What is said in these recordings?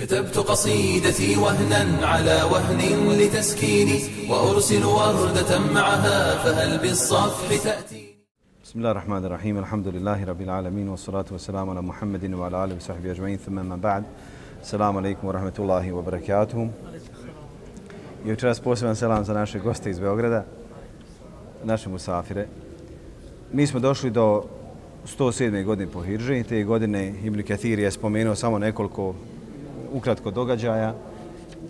كتبت قصيدتي وهنا على وهن لتسكيني وأرسل وردة معها فهل بالصفح تأتي بسم الله الرحمن الرحيم الحمد لله رب العالمين والصلاة والسلام على محمد وعلى آله وصحبه أجمعين ثم ما بعد السلام عليكم ورحمة الله وبركاته I večeras poseban selam za naše goste iz Beograda, naše musafire. Mi smo došli do 107. godine po Hirži. Te godine Ibn Kathir je spomenuo samo nekoliko ukratko događaja,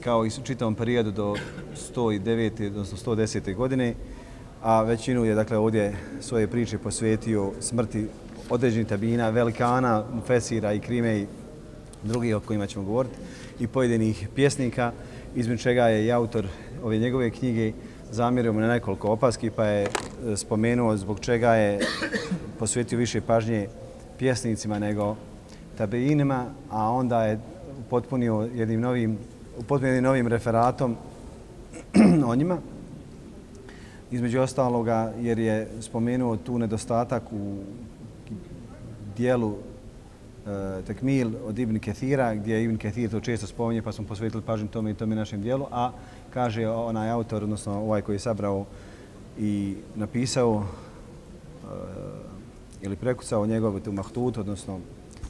kao i u čitavom periodu do 109. odnosno 110. godine, a većinu je dakle ovdje svoje priče posvetio smrti određenih tabina, velikana, Fesira i Krime i drugih o kojima ćemo govoriti i pojedinih pjesnika, između čega je i autor ove njegove knjige zamjerio mu na nekoliko opaski, pa je e, spomenuo zbog čega je posvetio više pažnje pjesnicima nego tabeinima, a onda je potpunio jednim novim, potpunio jednim novim referatom o njima. Između ostaloga, jer je spomenuo tu nedostatak u dijelu e, Tekmil od Ibn Kethira, gdje Ibn Kethir to često spominje, pa smo posvetili pažnju tome i tome našem dijelu, a kaže onaj autor, odnosno ovaj koji je sabrao i napisao e, ili prekucao njegov tu mahtut, odnosno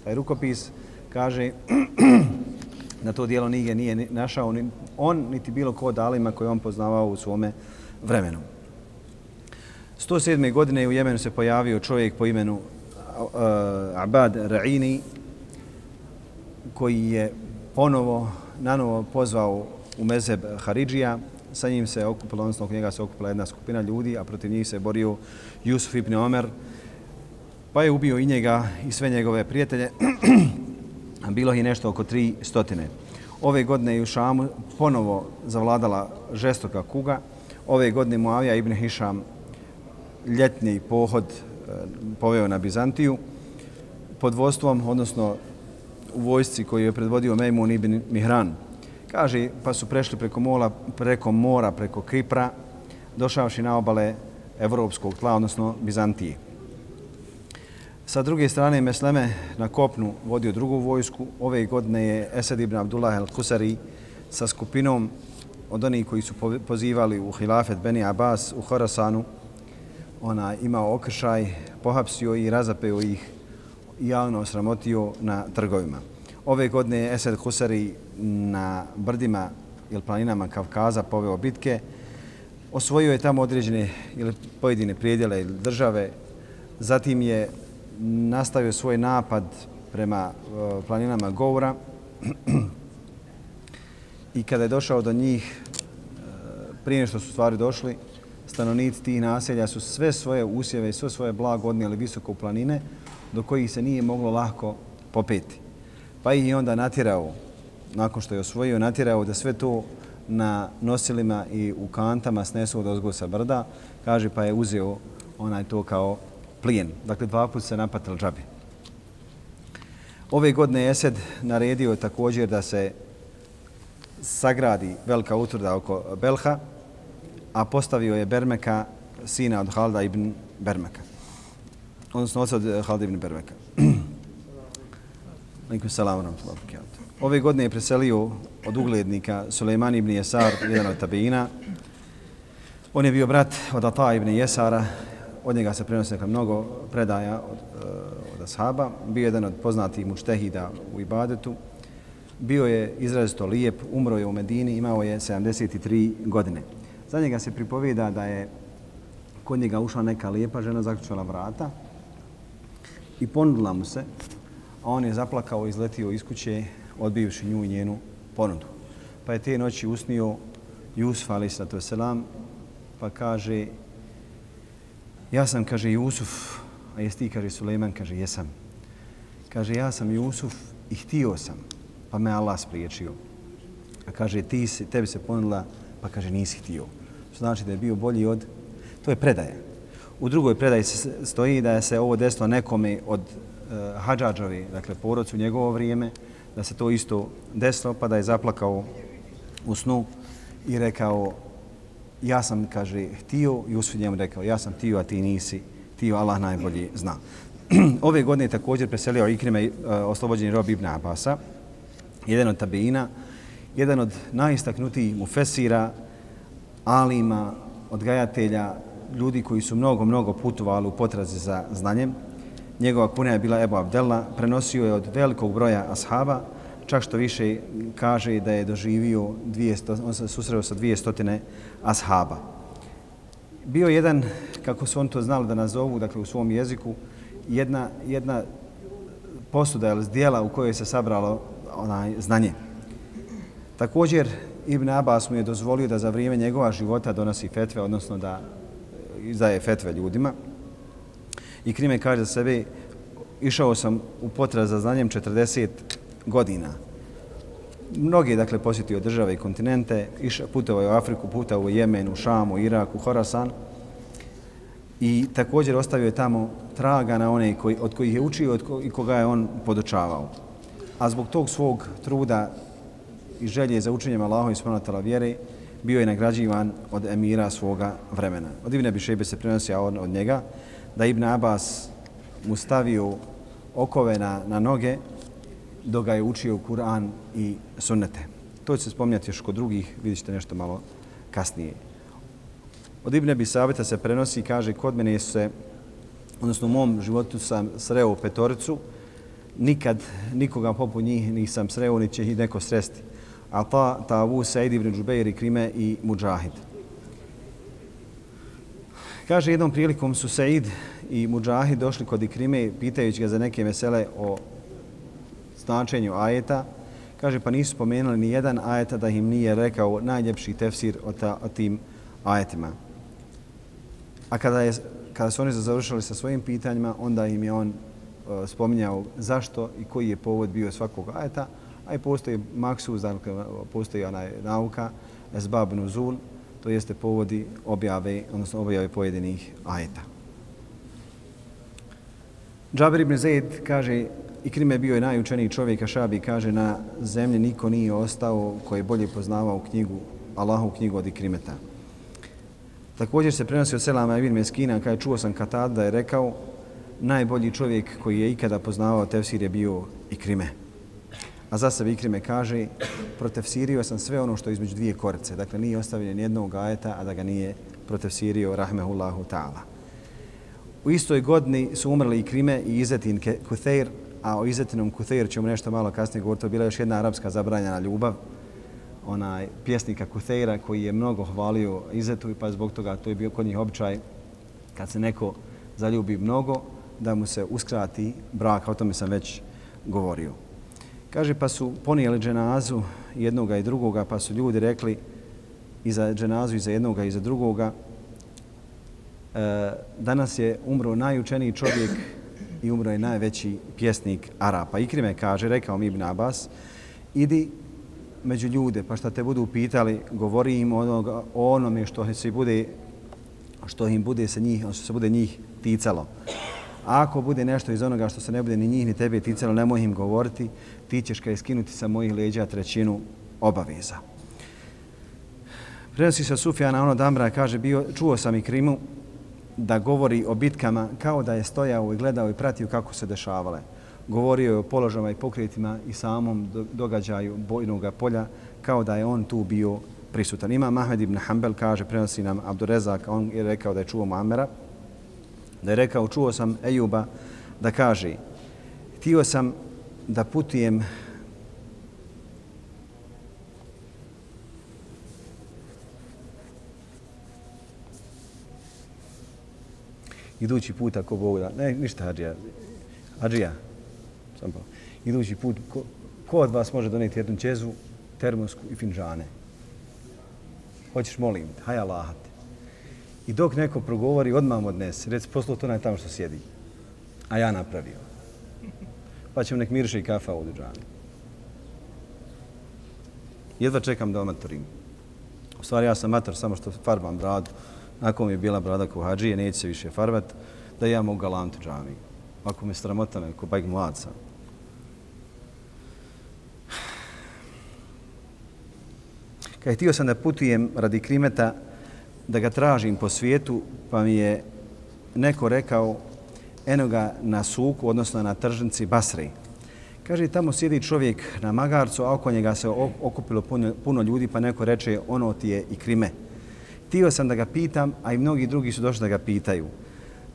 taj rukopis, kaže na to dijelo nije, nije našao ni on, niti bilo ko od alima koje on poznavao u svome vremenu. 107. godine u Jemenu se pojavio čovjek po imenu uh, Abad Ra'ini, koji je ponovo, nanovo pozvao u mezeb Haridžija. Sa njim se okupila, odnosno oko njega se okupila jedna skupina ljudi, a protiv njih se borio Jusuf ibn Omer, pa je ubio i njega i sve njegove prijatelje. bilo je nešto oko tri stotine. Ove godine je u Šamu ponovo zavladala žestoka kuga. Ove godine Muavija ibn Hišam ljetni pohod e, poveo na Bizantiju pod vodstvom, odnosno u vojsci koju je predvodio Mejmun ibn Mihran. Kaže, pa su prešli preko, mola, preko mora, preko Kipra, došavši na obale evropskog tla, odnosno Bizantije. Sa druge strane, Mesleme na kopnu vodio drugu vojsku. Ove godine je Esad ibn Abdullah el-Husari sa skupinom od onih koji su pozivali u hilafet Beni Abbas u Horasanu. Ona imao okršaj, pohapsio i razapeo ih i javno osramotio na trgovima. Ove godine je Esad Husari na brdima ili planinama Kavkaza poveo bitke. Osvojio je tamo određene ili pojedine prijedjele ili države. Zatim je nastavio svoj napad prema e, planinama Goura i kada je došao do njih, e, prije što su stvari došli, stanovnici tih naselja su sve svoje usjeve i sve svoje blago odnijeli visoko u planine do kojih se nije moglo lako popeti. Pa ih je onda natjerao, nakon što je osvojio, natjerao da sve to na nosilima i u kantama snesu od ozgo sa brda, kaže pa je uzeo onaj to kao plijen. Dakle, dva puta se napatil džabi. Ove godine je Esed naredio također da se sagradi velika utvrda oko Belha, a postavio je Bermeka, sina od Halda ibn Bermeka. Odnosno, oca od eh, Halda ibn Bermeka. Alikum salam, Ove godine je preselio od uglednika Suleiman ibn Jesar, jedan od tabina. On je bio brat od Ata ibn Jesara, od njega se prenosi neka dakle, mnogo predaja od, e, od ashaba. Bio je jedan od poznatih muštehida u Ibadetu. Bio je izrazito lijep, umro je u Medini, imao je 73 godine. Za njega se pripovijeda da je kod njega ušla neka lijepa žena, zaključila vrata i ponudila mu se, a on je zaplakao i izletio iz kuće, odbivši nju i njenu ponudu. Pa je te noći usnio Jusuf, ali selam, pa kaže, Ja sam, kaže Jusuf, a jesi ti, kaže Sulejman, kaže jesam. Kaže, ja sam Jusuf i htio sam, pa me Allah spriječio. A kaže, ti si, tebi se ponudila, pa kaže, nisi htio. Što znači da je bio bolji od... To je predaja. U drugoj predaji se stoji da je se ovo desilo nekome od eh, uh, hađađovi, dakle, porodcu u njegovo vrijeme, da se to isto desilo, pa da je zaplakao u snu i rekao, ja sam, kaže, htio, Jusuf njemu rekao, ja sam htio, a ti nisi, tio, Allah najbolji zna. Ove godine je također preselio Ikrime eh, oslobođeni rob Ibn Abasa jedan od tabiina, jedan od najistaknutijih mufesira, alima, odgajatelja, ljudi koji su mnogo, mnogo putovali u potrazi za znanjem. Njegova kuna je bila Ebu Abdella, prenosio je od velikog broja ashaba, čak što više kaže da je doživio 200, on se susreo sa 200 ashaba. Bio jedan, kako su on to znali da nazovu, dakle u svom jeziku, jedna, jedna posuda ili zdjela u kojoj se sabralo onaj znanje. Također, Ibn Abbas mu je dozvolio da za vrijeme njegova života donosi fetve, odnosno da e, izdaje fetve ljudima. I Krime kaže za sebe, išao sam u potraz za znanjem 40 godina. Mnogi, dakle, posjetio države i kontinente, išao, putovao je u Afriku, putovao u Jemenu, u Šamu, Iraku, Horasan. I također ostavio je tamo traga na one koji, od kojih je učio od i koga je on podočavao. A zbog tog svog truda i želje za učenjem Allahom i smonatala vjere, bio je nagrađivan od emira svoga vremena. Od Ibn Abi se prenosi on od njega da Ibn Abbas mu stavio okove na, na noge dok ga je učio Kur'an i sunnete. To će se spominjati još kod drugih, vidjet ćete nešto malo kasnije. Od Ibn Abi Sabita se prenosi i kaže kod mene se, odnosno u mom životu sam sreo petoricu, nikad nikoga poput njih nisam sreo, ni će ih neko sresti. Ata, Tavu, Said ibn Džubeir i Krime i Mujahid. Kaže, jednom prilikom su Said i Mujahid došli kod Ikrime pitajući ga za neke mesele o značenju ajeta. Kaže, pa nisu spomenuli ni jedan ajeta da im nije rekao najljepši tefsir o, ta, o tim ajetima. A kada, je, kada su oni završili sa svojim pitanjima, onda im je on e, spominjao zašto i koji je povod bio svakog ajeta, a i postoji maksuz, dakle, postoji onaj nauka, esbab nuzul, to jeste povodi objave, odnosno objave pojedinih ajeta. Džabir ibn Zaid kaže, i Krime bio je najučeniji čovjek, a Šabi kaže, na zemlji niko nije ostao koji je bolje poznavao knjigu, Allahu knjigu od Ikrimeta. Također se prenosi od Selama ibn Meskina, kada čuo sam Katad da je rekao, najbolji čovjek koji je ikada poznavao tefsir je bio Ikrime. A za sebe Ikrime kaže, protefsirio sam sve ono što je između dvije korce. Dakle, nije ostavljen jednog ajeta, a da ga nije protefsirio, rahmehullahu ta'ala. U istoj godini su umrli Ikrime i Izetin Kutheir, a o Izetinom Kutheir ćemo nešto malo kasnije govoriti. To bila još jedna arapska zabranjena ljubav, onaj pjesnika Kutheira koji je mnogo hvalio Izetu i pa zbog toga to je bio kod njih običaj kad se neko zaljubi mnogo, da mu se uskrati brak, o tome sam već govorio. Kaže, pa su ponijeli dženazu jednoga i drugoga, pa su ljudi rekli i za dženazu i za jednoga i za drugoga. E, danas je umro najučeniji čovjek i umro je najveći pjesnik Arapa. Ikrime kaže, rekao mi Ibn Abbas, idi među ljude, pa šta te budu pitali, govori im onoga, o onome što se bude što im bude se njih, što se bude njih ticalo. A ako bude nešto iz onoga što se ne bude ni njih ni tebe ticalo, nemoj im govoriti, ti ćeš kaj skinuti sa mojih leđa trećinu obaveza. Prenosi se Sufjana ono Damra, kaže, bio, čuo sam i Krimu da govori o bitkama kao da je stojao i gledao i pratio kako se dešavale. Govorio je o položama i pokretima i samom događaju bojnog polja kao da je on tu bio prisutan. Ima Mahmed ibn Hanbel, kaže, prenosi nam Abdurezak, on je rekao da je čuo Muamera, da je rekao, čuo sam Ejuba da kaže, htio sam da putujem idući put ako Bog da, ne, ništa Hadžija, Hadžija, sam pa, idući put, ko, ko od vas može doneti jednu čezu, termosku i finžane? Hoćeš, molim te, haj Allah I dok neko progovori, odmah odnese. Reci, poslu to naj tamo što sjedi. A ja napravio pa ćemo nek miriše i kafa u džani. Jedva čekam da omatorim. U stvari ja sam mator samo što farbam bradu. Nakon mi je bila brada ko hađije, neće se više farbat, da ja mogu galantu džami. Ako me sramota me, ko bajk pa mlad sam. Kad htio sam da putujem radi krimeta, da ga tražim po svijetu, pa mi je neko rekao eno ga na suku, odnosno na tržnici Basri. Kaže, tamo sjedi čovjek na magarcu, a oko njega se okupilo puno, puno ljudi, pa neko reče, ono ti je i krime. Tio sam da ga pitam, a i mnogi drugi su došli da ga pitaju.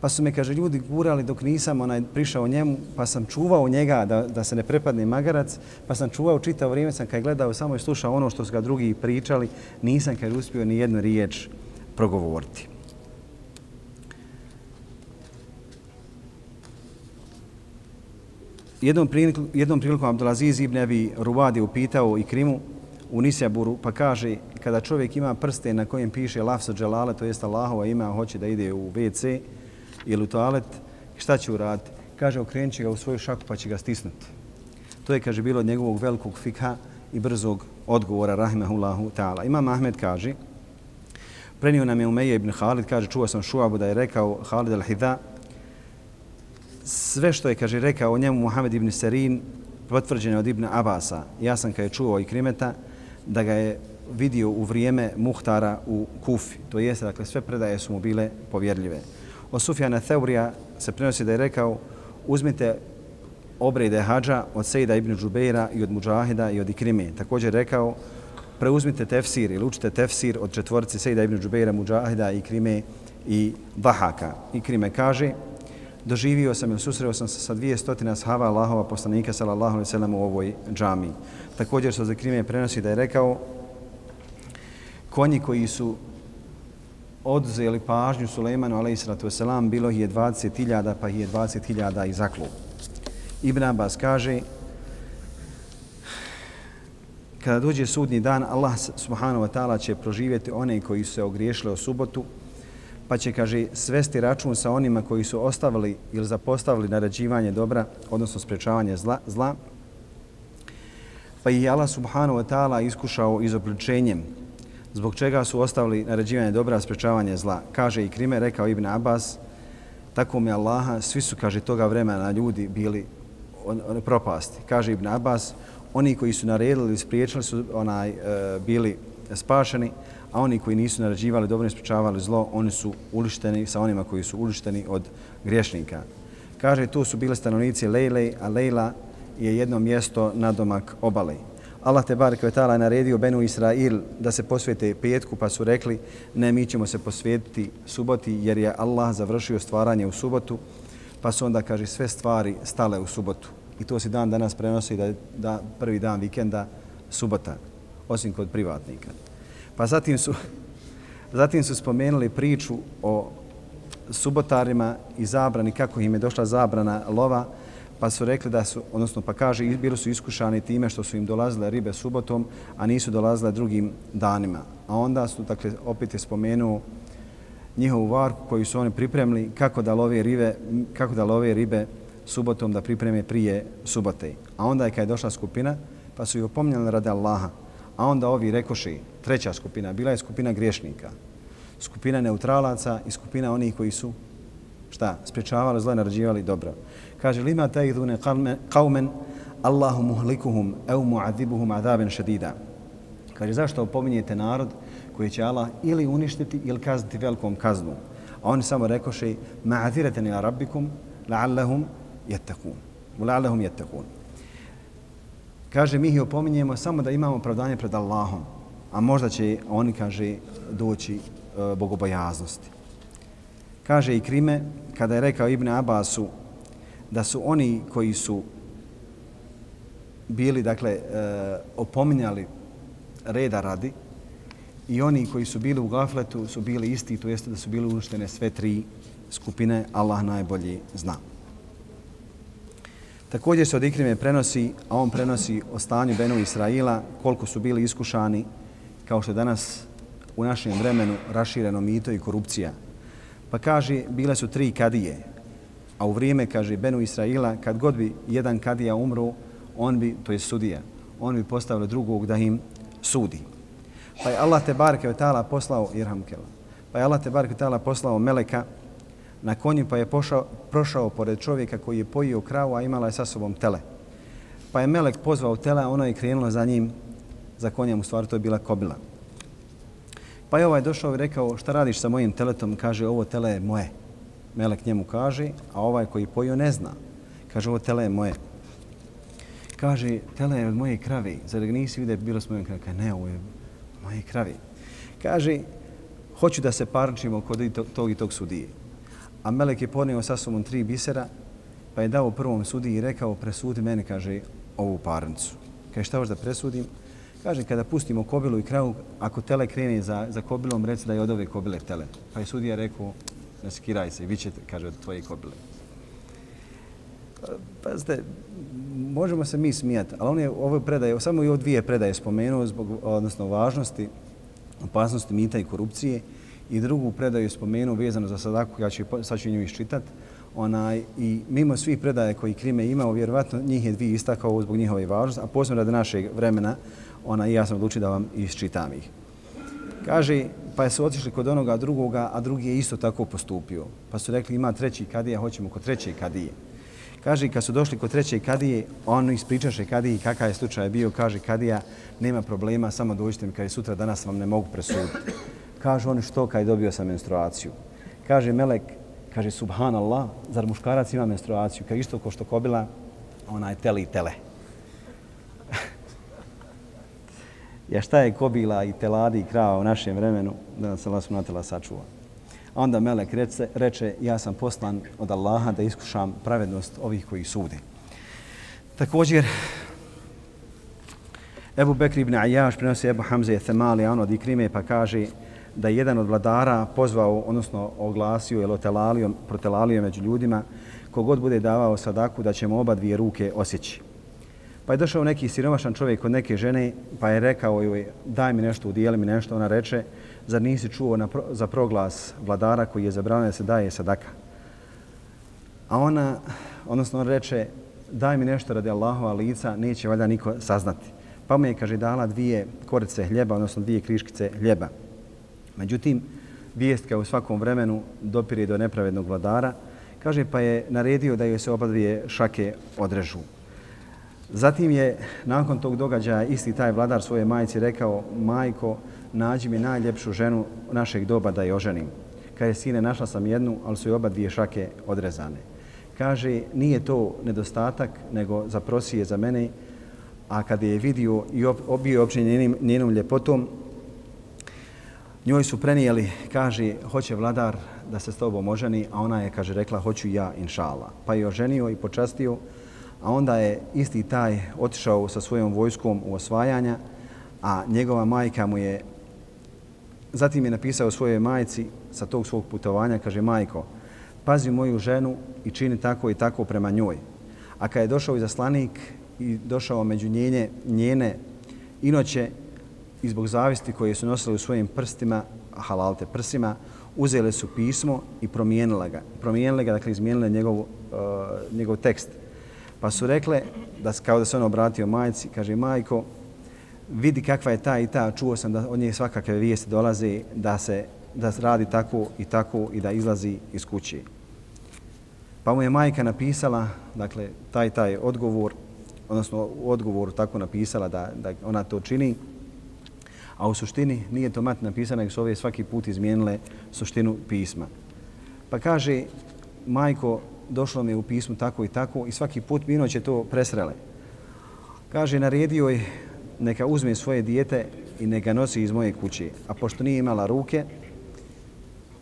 Pa su me, kaže, ljudi gurali dok nisam onaj prišao njemu, pa sam čuvao njega da, da se ne prepadne magarac, pa sam čuvao čitao vrijeme, sam kad gledao samo i slušao ono što su ga drugi pričali, nisam kad uspio ni jednu riječ progovoriti. Jednom prilikom, jednom prilikom Abdulaziz ibn Abi Rubadi upitao i Krimu u Nisjaburu, pa kaže, kada čovjek ima prste na kojem piše Lafsa Dželale, to jest Allahova ima, hoće da ide u WC ili u toalet, šta će uraditi? Kaže, okrenut ga u svoju šaku pa će ga stisnuti. To je, kaže, bilo od njegovog velikog fikha i brzog odgovora, rahimahullahu ta'ala. Imam Ahmed kaže, prenio nam je Umeje ibn Khalid, kaže, čuo sam Šuabu da je rekao Khalid al-Hidha, sve što je, kaže, rekao o njemu Muhammed ibn Serin, potvrđeno od Ibn Abasa. Ja sam kada je čuo i krimeta da ga je vidio u vrijeme Muhtara u Kufi. To jeste, dakle, sve predaje su mu bile povjerljive. O Sufjana Theurija se prenosi da je rekao uzmite obrede hađa od Sejda ibn Džubeira i od Mujahida i od Ikrime. Također je rekao preuzmite tefsir ili učite tefsir od četvorci Sejda ibn Džubeira, Mujahida, Ikrime i Bahaka. Ikrime kaže doživio sam ili susreo sam se sa dvije stotina Allahova poslanika sallallahu alaihi sallam u ovoj džami. Također se za krime prenosi da je rekao konji koji su odzeli pažnju Sulejmanu alaihi bilo je 20.000 pa je 20.000 i zaklu. Ibn Abbas kaže kada dođe sudnji dan Allah subhanahu wa ta'ala će proživjeti one koji su se ogriješili o subotu pa će, kaže, svesti račun sa onima koji su ostavili ili zapostavili naređivanje dobra, odnosno sprečavanje zla, zla. Pa je Allah subhanahu wa ta'ala iskušao izopričenjem zbog čega su ostavili naređivanje dobra, sprečavanje zla. Kaže i Krime, rekao Ibn Abbas, tako mi Allaha, svi su, kaže, toga vremena ljudi bili on, on, propasti. Kaže Ibn Abbas, oni koji su naredili, spriječili su onaj, e, bili spašeni, a oni koji nisu narađivali dobro i sprečavali zlo, oni su ulišteni sa onima koji su ulišteni od griješnika. Kaže, tu su bile stanovnici Lejle, a Lejla je jedno mjesto na domak obale. Allah te bar kvetala je naredio Benu Israil da se posvete petku, pa su rekli ne, mi ćemo se posvetiti suboti jer je Allah završio stvaranje u subotu, pa su onda, kaže, sve stvari stale u subotu. I to se dan danas prenosi da da prvi dan vikenda subota, osim kod privatnika. Pa zatim su, zatim su spomenuli priču o subotarima i zabrani, kako im je došla zabrana lova, pa su rekli da su, odnosno pa kaže, bili su iskušani time što su im dolazile ribe subotom, a nisu dolazile drugim danima. A onda su, dakle, opet je spomenuo njihovu varku koju su oni pripremili kako da love ribe, kako da love ribe subotom da pripreme prije subote. A onda je kad je došla skupina, pa su ih opomnjali radi Allaha. A onda ovi rekoši, treća skupina, bila je skupina griješnika, skupina neutralaca i skupina onih koji su šta, spriječavali zlo narađivali dobro. Kaže, lima tajdune qavmen Allahu muhlikuhum au mu'adhibuhum adaben šedida. Kaže, zašto opominjete narod koji će Allah ili uništiti ili kazniti velikom kaznu? A oni samo rekoše, ma'adireten ila rabbikum la'allahum jettakun. La'allahum jettakun. Kaže, mi ih opominjemo samo da imamo pravdanje pred Allahom, a možda će oni, kaže, doći e, bogobojaznosti. Kaže i Krime, kada je rekao Ibn Abbasu da su oni koji su bili, dakle, e, opominjali reda radi i oni koji su bili u gafletu su bili isti, to jeste da su bili uništene sve tri skupine, Allah najbolji zna. Također se od Ikrime prenosi, a on prenosi o stanju Benu Israila, koliko su bili iskušani, kao što je danas u našem vremenu rašireno mito i korupcija. Pa kaže, bile su tri kadije, a u vrijeme, kaže, Benu Israila, kad god bi jedan kadija umru, on bi, to je sudija, on bi postavio drugog da im sudi. Pa je Allah te barke vetala poslao, Irhamkela. Pa je Allah te barke vetala poslao Meleka, na konju pa je pošao, prošao pored čovjeka koji je pojio kravu, a imala je sa sobom tele. Pa je Melek pozvao tele, a ono je krenulo za njim, za konjem, u stvari to je bila kobila. Pa je ovaj došao i rekao, šta radiš sa mojim teletom? Kaže, ovo tele je moje. Melek njemu kaže, a ovaj koji pojio ne zna. Kaže, ovo tele je moje. Kaže, tele je od moje krave. Zar ga nisi vidio bilo s mojom krave? Ne, ovo je moje krave. Kaže, hoću da se parničimo kod tog i tog sudije. A Melek je ponio sa sobom tri bisera, pa je dao prvom sudiji i rekao, presudi meni, kaže, ovu parnicu. Kaže, šta hoš da presudim? Kaže, kada pustimo kobilu i kravu, ako tele krene za, za kobilom, reci da je od ove kobile tele. Pa je sudija rekao, ne skiraj se, vi ćete, kaže, od tvoje kobile. Pazite, možemo se mi smijati, ali on je ovo predaje, samo i ovo dvije predaje spomenuo zbog, odnosno, važnosti, opasnosti mita i korupcije i drugu predaju spomenuo vezano za sadaku, ja ću, sad ću nju iščitati, onaj, i mimo svih predaje koji Krime imao, vjerovatno njih je dvije istakao zbog njihove važnosti, a posebno radi našeg vremena, ona, i ja sam odlučio da vam iščitam ih. Kaže, pa su otišli kod onoga drugoga, a drugi je isto tako postupio. Pa su rekli, ima treći kadija, hoćemo kod treće kadije. Kaže, kad su došli kod treće kadije, on ispričaše kadiji kakav je slučaj bio. Kaže, kadija, nema problema, samo dođite mi, kad je sutra danas vam ne mogu presuditi. Kaže, on što kad je dobio sam menstruaciju. Kaže, Melek, kaže, subhanallah, zar muškarac ima menstruaciju? Kaže, isto ko što kobila, ona je tele i tele ja šta je kobila i teladi i krava u našem vremenu, da se Allah subhanahu sačuva. A onda Melek reče, reče, ja sam poslan od Allaha da iskušam pravednost ovih koji sude. Također, Ebu Bekri ibn Ajaš prenosi Ebu Hamze Themali, on od Ikrime, pa kaže da je jedan od vladara pozvao, odnosno oglasio ili otelalio, protelalio među ljudima, kogod bude davao sadaku da ćemo oba dvije ruke osjeći. Pa je došao neki siromašan čovjek kod neke žene, pa je rekao joj, daj mi nešto, udijeli mi nešto. Ona reče, zar nisi čuo na, za proglas vladara koji je zabranio da se daje sadaka? A ona, odnosno on reče, daj mi nešto radi Allahova lica, neće valjda niko saznati. Pa mu je, kaže, dala dvije korice hljeba, odnosno dvije kriškice hljeba. Međutim, vijest kao u svakom vremenu dopire do nepravednog vladara, kaže, pa je naredio da joj se oba dvije šake odrežu. Zatim je nakon tog događaja isti taj vladar svoje majici rekao majko, nađi mi najljepšu ženu našeg doba da je oženim. Kaže, sine, našla sam jednu, ali su i oba dvije šake odrezane. Kaže, nije to nedostatak, nego zaprosi je za mene, a kad je vidio i obio općenje njenim, njenom ljepotom, njoj su prenijeli, kaže, hoće vladar da se s tobom oženi, a ona je, kaže, rekla, hoću ja, inšala. Pa je oženio i počastio, a onda je isti taj otišao sa svojom vojskom u osvajanja, a njegova majka mu je zatim je napisao svojoj majci sa tog svog putovanja, kaže, majko, pazi moju ženu i čini tako i tako prema njoj. A kad je došao izaslanik i došao među njene, njene inoće i zbog zavisti koje su nosili u svojim prstima, halalte prsima, uzeli su pismo i promijenile ga. Promijenile ga, dakle, izmijenile njegov, uh, njegov tekst. Pa su rekle, da, kao da se on obratio majci, kaže, majko, vidi kakva je ta i ta, čuo sam da od nje svakakve vijesti dolaze, da se da radi tako i tako i da izlazi iz kuće. Pa mu je majka napisala, dakle, taj taj odgovor, odnosno u odgovoru tako napisala da, da ona to čini, a u suštini nije to mat napisana, nego su ove svaki put izmijenile suštinu pisma. Pa kaže, majko, došlo mi je u pismu tako i tako i svaki put mino će to presrele. Kaže, naredio je neka uzme svoje dijete i neka nosi iz moje kuće. A pošto nije imala ruke,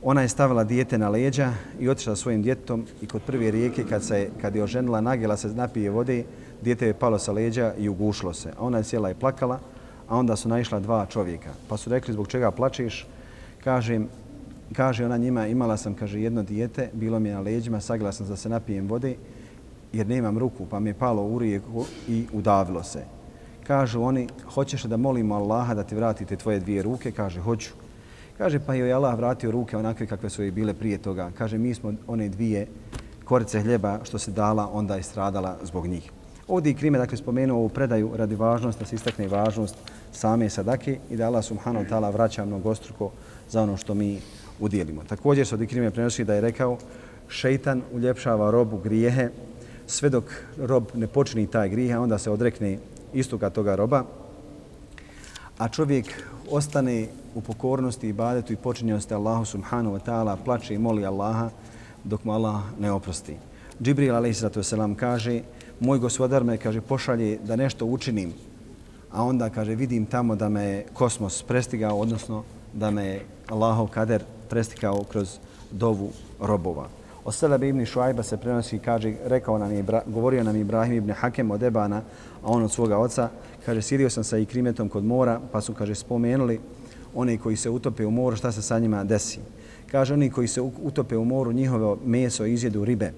ona je stavila dijete na leđa i otišla svojim djetom i kod prve rijeke kad, se, kad je oženila nagela se napije vode, dijete je palo sa leđa i ugušlo se. A ona je sjela i plakala, a onda su naišla dva čovjeka. Pa su rekli zbog čega plačeš, kažem, kaže ona njima, imala sam, kaže, jedno dijete, bilo mi je na leđima, sagla sam da se napijem vode, jer nemam ruku, pa mi je palo u rijeku i udavilo se. Kažu oni, hoćeš da molimo Allaha da ti vratite tvoje dvije ruke? Kaže, hoću. Kaže, pa joj Allah vratio ruke onakve kakve su joj bile prije toga. Kaže, mi smo one dvije korice hljeba što se dala, onda je stradala zbog njih. Ovdje i Krime, dakle, spomenuo ovu predaju radi važnost, da se istakne važnost same sadake i da Allah subhanahu ta'ala vraća mnogostruko za ono što mi udjelimo. Također se od Ikrime prenosi da je rekao šeitan uljepšava robu grijehe sve dok rob ne počini taj grijeh, onda se odrekne istoga toga roba, a čovjek ostane u pokornosti i badetu i počinjenosti Allahu subhanahu wa ta'ala, plače i moli Allaha dok mu Allah ne oprosti. Džibril a.s. kaže, moj gospodar me, kaže, pošalje da nešto učinim, a onda, kaže, vidim tamo da me kosmos prestigao, odnosno da me Allahov kader prestikao kroz dovu robova. Od Selebe ibn Šuajba se prenosi, kaže, rekao nam je, govorio nam Ibrahim ibn Hakem od Ebana, a on od svoga oca, kaže, sirio sam sa ikrimetom kod mora, pa su, kaže, spomenuli one koji se utope u moru, šta se sa njima desi. Kaže, oni koji se utope u moru, njihovo meso izjedu ribe,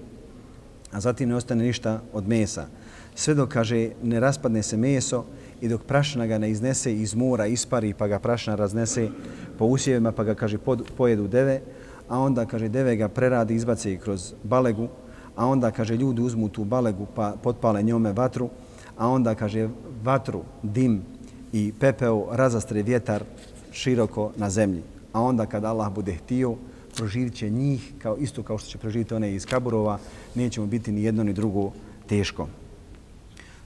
a zatim ne ostane ništa od mesa. Sve dok, kaže, ne raspadne se meso i dok prašna ga ne iznese iz mora, ispari, pa ga prašna raznese po usjevima, pa ga, kaže, pod, pojedu deve, a onda, kaže, deve ga preradi, izbace kroz balegu, a onda, kaže, ljudi uzmu tu balegu pa potpale njome vatru, a onda, kaže, vatru, dim i pepeo razastre vjetar široko na zemlji. A onda, kad Allah bude htio, proživit će njih kao isto kao što će proživiti one iz kaburova, neće mu biti ni jedno ni drugo teško.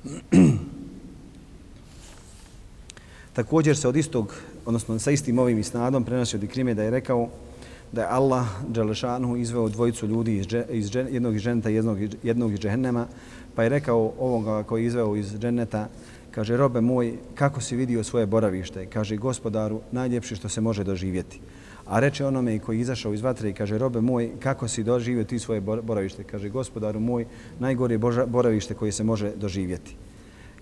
Također se od istog, odnosno sa istim ovim isnadom prenosi od Ikrime da je rekao da je Allah Đelešanu izveo dvojicu ljudi iz, dže, iz dže, jednog iz dženeta i jednog, jednog iz džehennema, pa je rekao ovoga koji je izveo iz dženeta, kaže, robe moj, kako si vidio svoje boravište? Kaže, gospodaru, najljepše što se može doživjeti. A reče onome koji je izašao iz vatre i kaže, robe moj, kako si doživio ti svoje boravište? Kaže, gospodaru moj, najgore boravište koje se može doživjeti.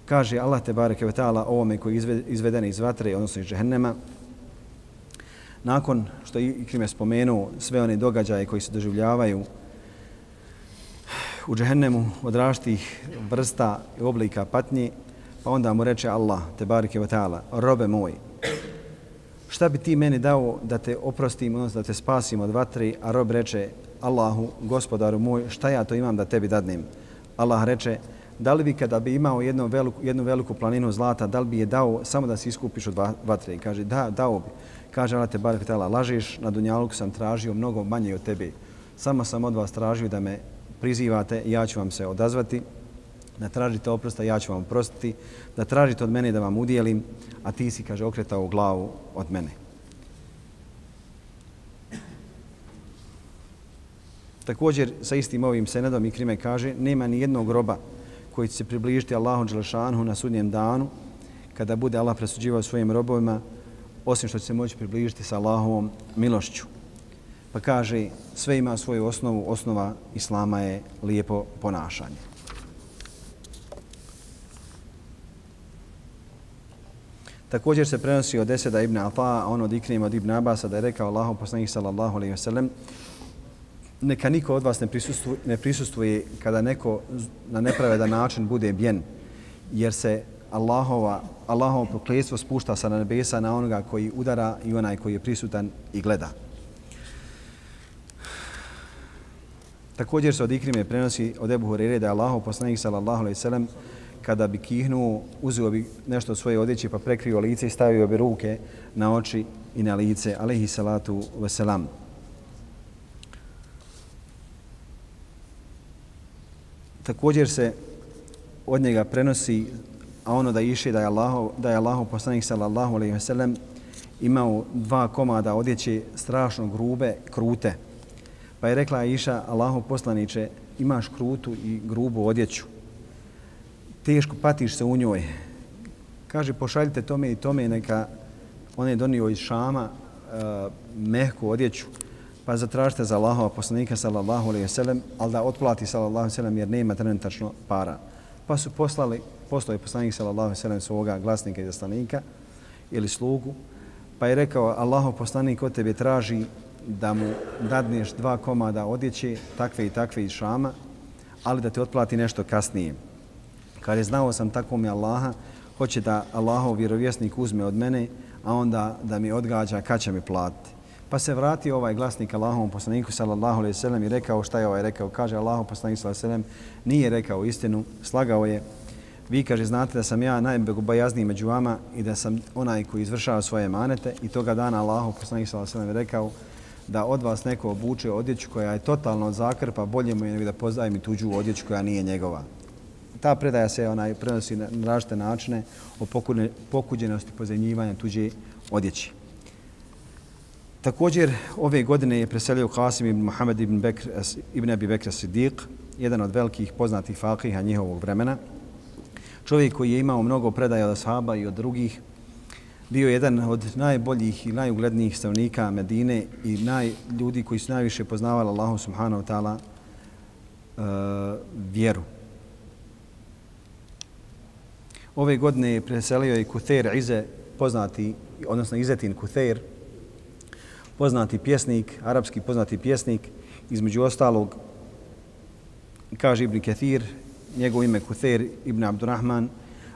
Kaže Allah te bareke ve taala ovome koji je izveden iz vatre, odnosno iz džehennema, nakon što je Ikrim spomenuo sve one događaje koji se doživljavaju u džehennemu od različitih vrsta i oblika patnje, pa onda mu reče Allah, te barike vatala, ta'ala, robe moj, šta bi ti meni dao da te oprostim, odnosno da te spasim od vatri, a rob reče Allahu, gospodaru moj, šta ja to imam da tebi dadnem? Allah reče, da li bi kada bi imao jednu veliku, jednu veliku planinu zlata, da li bi je dao samo da se iskupiš od vatre? I kaže, da, dao bi. Kaže Allah te barek tela, lažeš, na Dunjaluku sam tražio mnogo manje od tebe. Samo sam od vas tražio da me prizivate i ja ću vam se odazvati. Da tražite oprosta, ja ću vam oprostiti. Da tražite od mene da vam udijelim, a ti si, kaže, okretao glavu od mene. Također, sa istim ovim senedom i krime kaže, nema ni jednog groba koji će se približiti Allahu Đelešanhu na sudnjem danu, kada bude Allah presuđivao svojim robovima, osim što će se moći približiti sa Allahovom milošću. Pa kaže, sve ima svoju osnovu, osnova Islama je lijepo ponašanje. Također se prenosi od Deseda ibn Afa, a on od Ikrim od ibn Abasa, da je rekao Allahu poslanih sallallahu alaihi wa sallam, neka niko od vas ne prisustuje, ne prisustuje kada neko na nepravedan način bude bjen, jer se Allahova, Allahovo prokletstvo spušta sa nebesa na onoga koji udara i onaj koji je prisutan i gleda. Također se od Ikrime prenosi od Ebu Hurere da je Allahov poslanik sallallahu alaihi sallam kada bi kihnuo, uzeo bi nešto od svoje odjeće pa prekrio lice i stavio bi ruke na oči i na lice, alaihi salatu wasalam. Također se od njega prenosi a ono da iše da je Allahu da je Allahov poslanik sallallahu alejhi ve sellem imao dva komada odjeće strašno grube, krute. Pa je rekla Iša, Allahov poslanice imaš krutu i grubu odjeću. Teško patiš se u njoj. Kaže pošaljite tome i tome neka on je donio iz Šama uh, mehku odjeću pa zatražite za Allahova poslanika sallallahu alejhi ve sellem al da otplati sallallahu alejhi ve sellem jer nema trenutačno para. Pa su poslali postoje poslanik sallallahu alejhi ve sellem svoga glasnika i zastanika ili slugu, pa je rekao Allahov poslanik od tebe traži da mu dadneš dva komada odjeće, takve i takve iz Šama, ali da te otplati nešto kasnije. Kad je znao sam tako mi Allaha, hoće da Allahov vjerovjesnik uzme od mene, a onda da mi odgađa kad će mi platiti. Pa se vratio ovaj glasnik Allahovom poslaniku sallallahu alejhi ve sellem i rekao šta je ovaj rekao. Kaže Allahov poslanik sallallahu alejhi ve sellem nije rekao istinu, slagao je vi kaže znate da sam ja najbogobojazniji među vama i da sam onaj koji izvršava svoje manete i toga dana Allahov poslanik sallallahu alejhi ve rekao da od vas neko obuče odjeću koja je totalno od zakrpa, bolje mu je nego da pozajmi tuđu odjeću koja nije njegova. Ta predaja se onaj prenosi na različite načine o pokuđenosti pozajmljivanja tuđe odjeći. Također, ove godine je preselio Qasim ibn Muhammed ibn, Bekr, ibn Abi Bekr Siddiq jedan od velikih poznatih fakiha njihovog vremena. Čovjek koji je imao mnogo predaja od ashaba i od drugih, bio jedan od najboljih i najuglednijih stavnika Medine i naj, ljudi koji su najviše poznavali Allahu subhanahu wa ta'ala uh, vjeru. Ove godine je preselio i Kuther Ize, poznati, odnosno Izetin Kuther, poznati pjesnik, arapski poznati pjesnik, između ostalog, kaže Ibn Kathir, njegov ime Kuther Ibn Abdurrahman,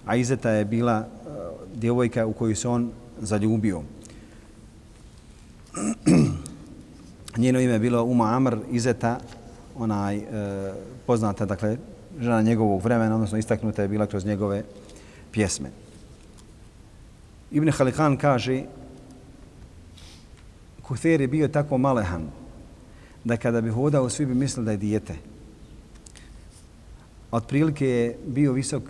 a Izeta je bila e, djevojka u koju se on zaljubio. Njeno ime je bilo Uma Amr Izeta, onaj e, poznata, dakle, žena njegovog vremena, odnosno istaknuta je bila kroz njegove pjesme. Ibn Halikan kaže Huther je bio tako malehan da kada bi hodao svi bi mislili da je dijete. Otprilike je bio visok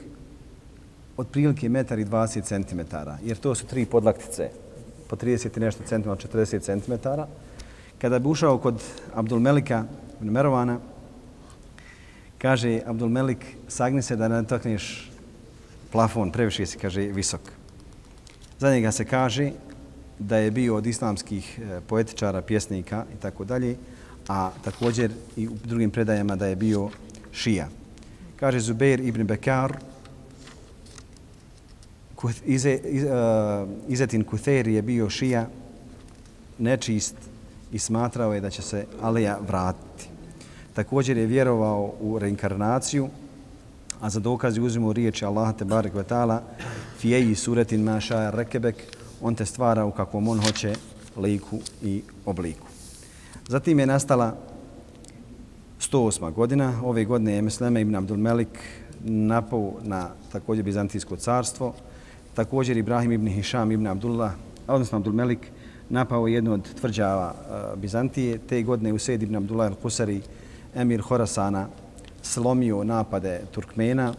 otprilike 1,20 cm, jer to su tri podlaktice po 30 i nešto cm, 40 cm. Kada bi ušao kod Abdulmelika ibn Merovana, kaže Abdulmelik, sagni se da ne takneš plafon, previše si, kaže, visok. Za njega se kaže da je bio od islamskih e, poetičara, pjesnika i tako dalje, a također i u drugim predajama da je bio šija. Kaže Zubair ibn Bekar, Ize, iz, uh, Izetin Kuther je bio šija, nečist i smatrao je da će se Alija vratiti. Također je vjerovao u reinkarnaciju, a za dokazi uzimo riječi Allaha te barek ve taala fijeji suretin ma sha rekebek on te stvara u kakvom on hoće liku i obliku. Zatim je nastala 108. godina. Ove godine je Mesleme ibn Abdul Melik napao na također Bizantijsko carstvo. Također Ibrahim ibn Hišam ibn Abdullah, odnosno Abdul Melik, napao jednu od tvrđava eh, Bizantije. Te godine Usaid ibn Abdullah al-Husari, emir Horasana, slomio napade Turkmena.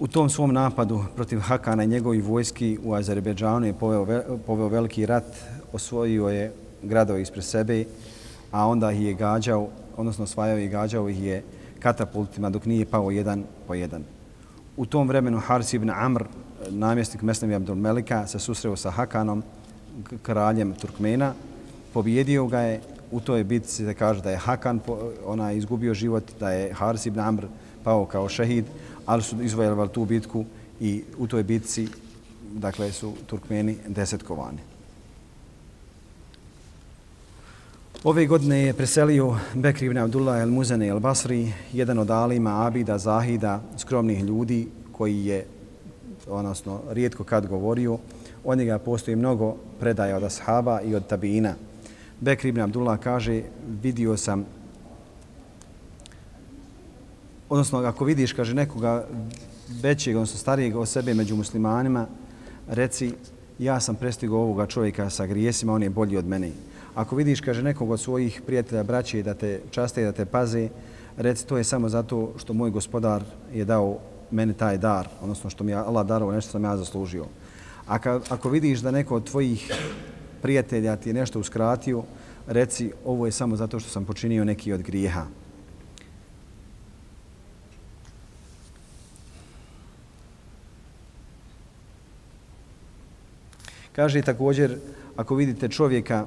U tom svom napadu protiv Hakana i njegovih vojski u Azerbejdžanu je poveo, poveo veliki rat, osvojio je gradove ispred sebe, a onda ih je gađao, odnosno osvajao i gađao ih je katapultima dok nije pao jedan po jedan. U tom vremenu Haris ibn Amr, namjestnik Mesnevi Abdul Melika, se susreo sa Hakanom, kraljem Turkmena, pobjedio ga je u toj bitci se kaže da je Hakan ona izgubio život, da je Haris ibn Amr pao kao šehid, ali su izvojevali tu bitku i u toj bitci dakle su Turkmeni desetkovani. Ove godine je preselio Bekri ibn Abdullah el Muzane el Basri, jedan od alima, abida, zahida, skromnih ljudi koji je, odnosno, rijetko kad govorio. O njega postoji mnogo predaja od ashaba i od tabina. Bekri ibn Abdullah kaže, vidio sam, odnosno ako vidiš, kaže, nekoga većeg, odnosno starijeg od sebe među muslimanima, reci, ja sam prestigao ovoga čovjeka sa grijesima, on je bolji od mene. Ako vidiš, kaže, nekog od svojih prijatelja, braće, da te časte, da te paze, reci, to je samo zato što moj gospodar je dao meni taj dar, odnosno što mi je Allah darovo nešto sam ja zaslužio. A ako vidiš da neko od tvojih prijatelja ti je nešto uskratio, reci ovo je samo zato što sam počinio neki od grijeha. Kaže također, ako vidite čovjeka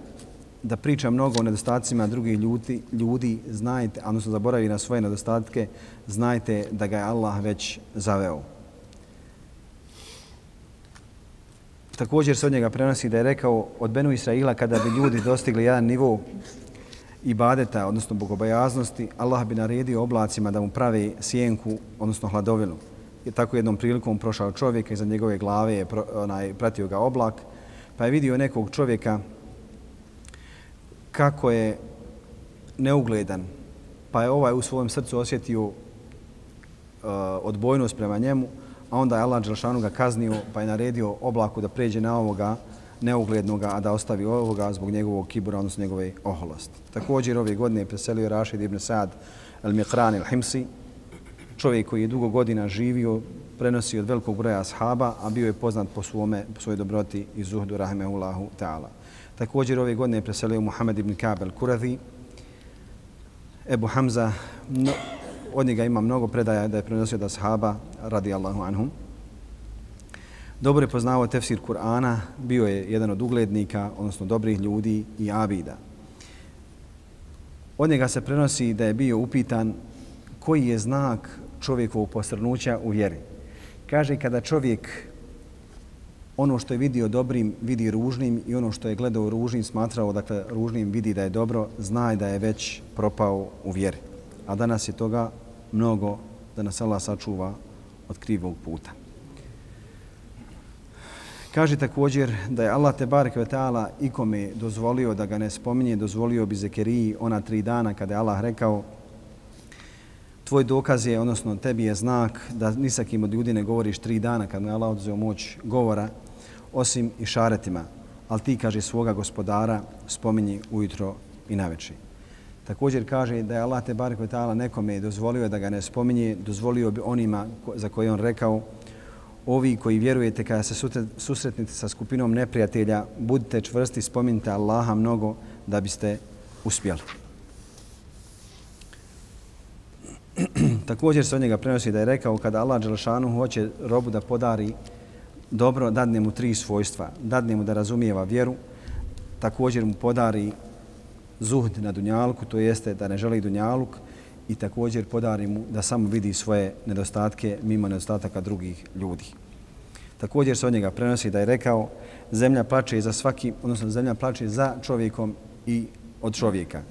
da priča mnogo o nedostacima drugih ljudi, ljudi znajte, odnosno zaboravi na svoje nedostatke, znajte da ga je Allah već zaveo. Također se od njega prenosi da je rekao od Benu Israila kada bi ljudi dostigli jedan nivo ibadeta, odnosno bogobajaznosti, Allah bi naredio oblacima da mu pravi sjenku, odnosno hladovinu. Je tako jednom prilikom prošao čovjek i za njegove glave je onaj, pratio ga oblak, pa je vidio nekog čovjeka kako je neugledan, pa je ovaj u svom srcu osjetio uh, odbojnost prema njemu, a onda je Allah Đelšanu ga kaznio pa je naredio oblaku da pređe na ovoga neuglednoga, a da ostavi ovoga zbog njegovog kibura, odnosno njegove oholosti. Također ove godine je preselio Rašid ibn Sad al-Miqran al-Himsi, čovjek koji je dugo godina živio, prenosi od velikog broja ashaba, a bio je poznat po, svome, po svojoj dobroti i zuhdu rahimehullahu ta'ala. Također ove godine je preselio Muhammed ibn Kabel Kuradi, Ebu Hamza, no, od njega ima mnogo predaja da je prenosio da ashaba, radi Allahu anhum. Dobro je poznavao tefsir Kur'ana, bio je jedan od uglednika, odnosno dobrih ljudi i abida. Od njega se prenosi da je bio upitan koji je znak čovjekovog posrnuća u vjeri. Kaže kada čovjek ono što je vidio dobrim vidi ružnim i ono što je gledao ružnim smatrao dakle ružnim vidi da je dobro, zna da je već propao u vjeri. A danas je toga mnogo da nas Allah sačuva od krivog puta. Kaže također da je Allah te barek ve taala ikome dozvolio da ga ne spominje, dozvolio bi Zekeriji ona tri dana kada je Allah rekao tvoj dokaz je, odnosno tebi je znak da ni sa kim od ljudi ne govoriš tri dana kad mu je Allah oduzeo moć govora, osim i šaretima. Ali ti, kaže, svoga gospodara spominji ujutro i naveči. Također kaže da je Allah te barek ta'ala nekome dozvolio da ga ne spominje, dozvolio bi onima za koje on rekao ovi koji vjerujete kada se susretnite sa skupinom neprijatelja, budite čvrsti, spominjite Allaha mnogo da biste uspjeli. Također se od njega prenosi da je rekao kada Allah Đelšanu hoće robu da podari dobro, dadne mu tri svojstva. Dadne mu da razumijeva vjeru, također mu podari zuhd na dunjalku, to jeste da ne želi dunjaluk i također podari mu da samo vidi svoje nedostatke mimo nedostataka drugih ljudi. Također se od njega prenosi da je rekao zemlja plače za svaki, odnosno zemlja plače za čovjekom i od čovjeka.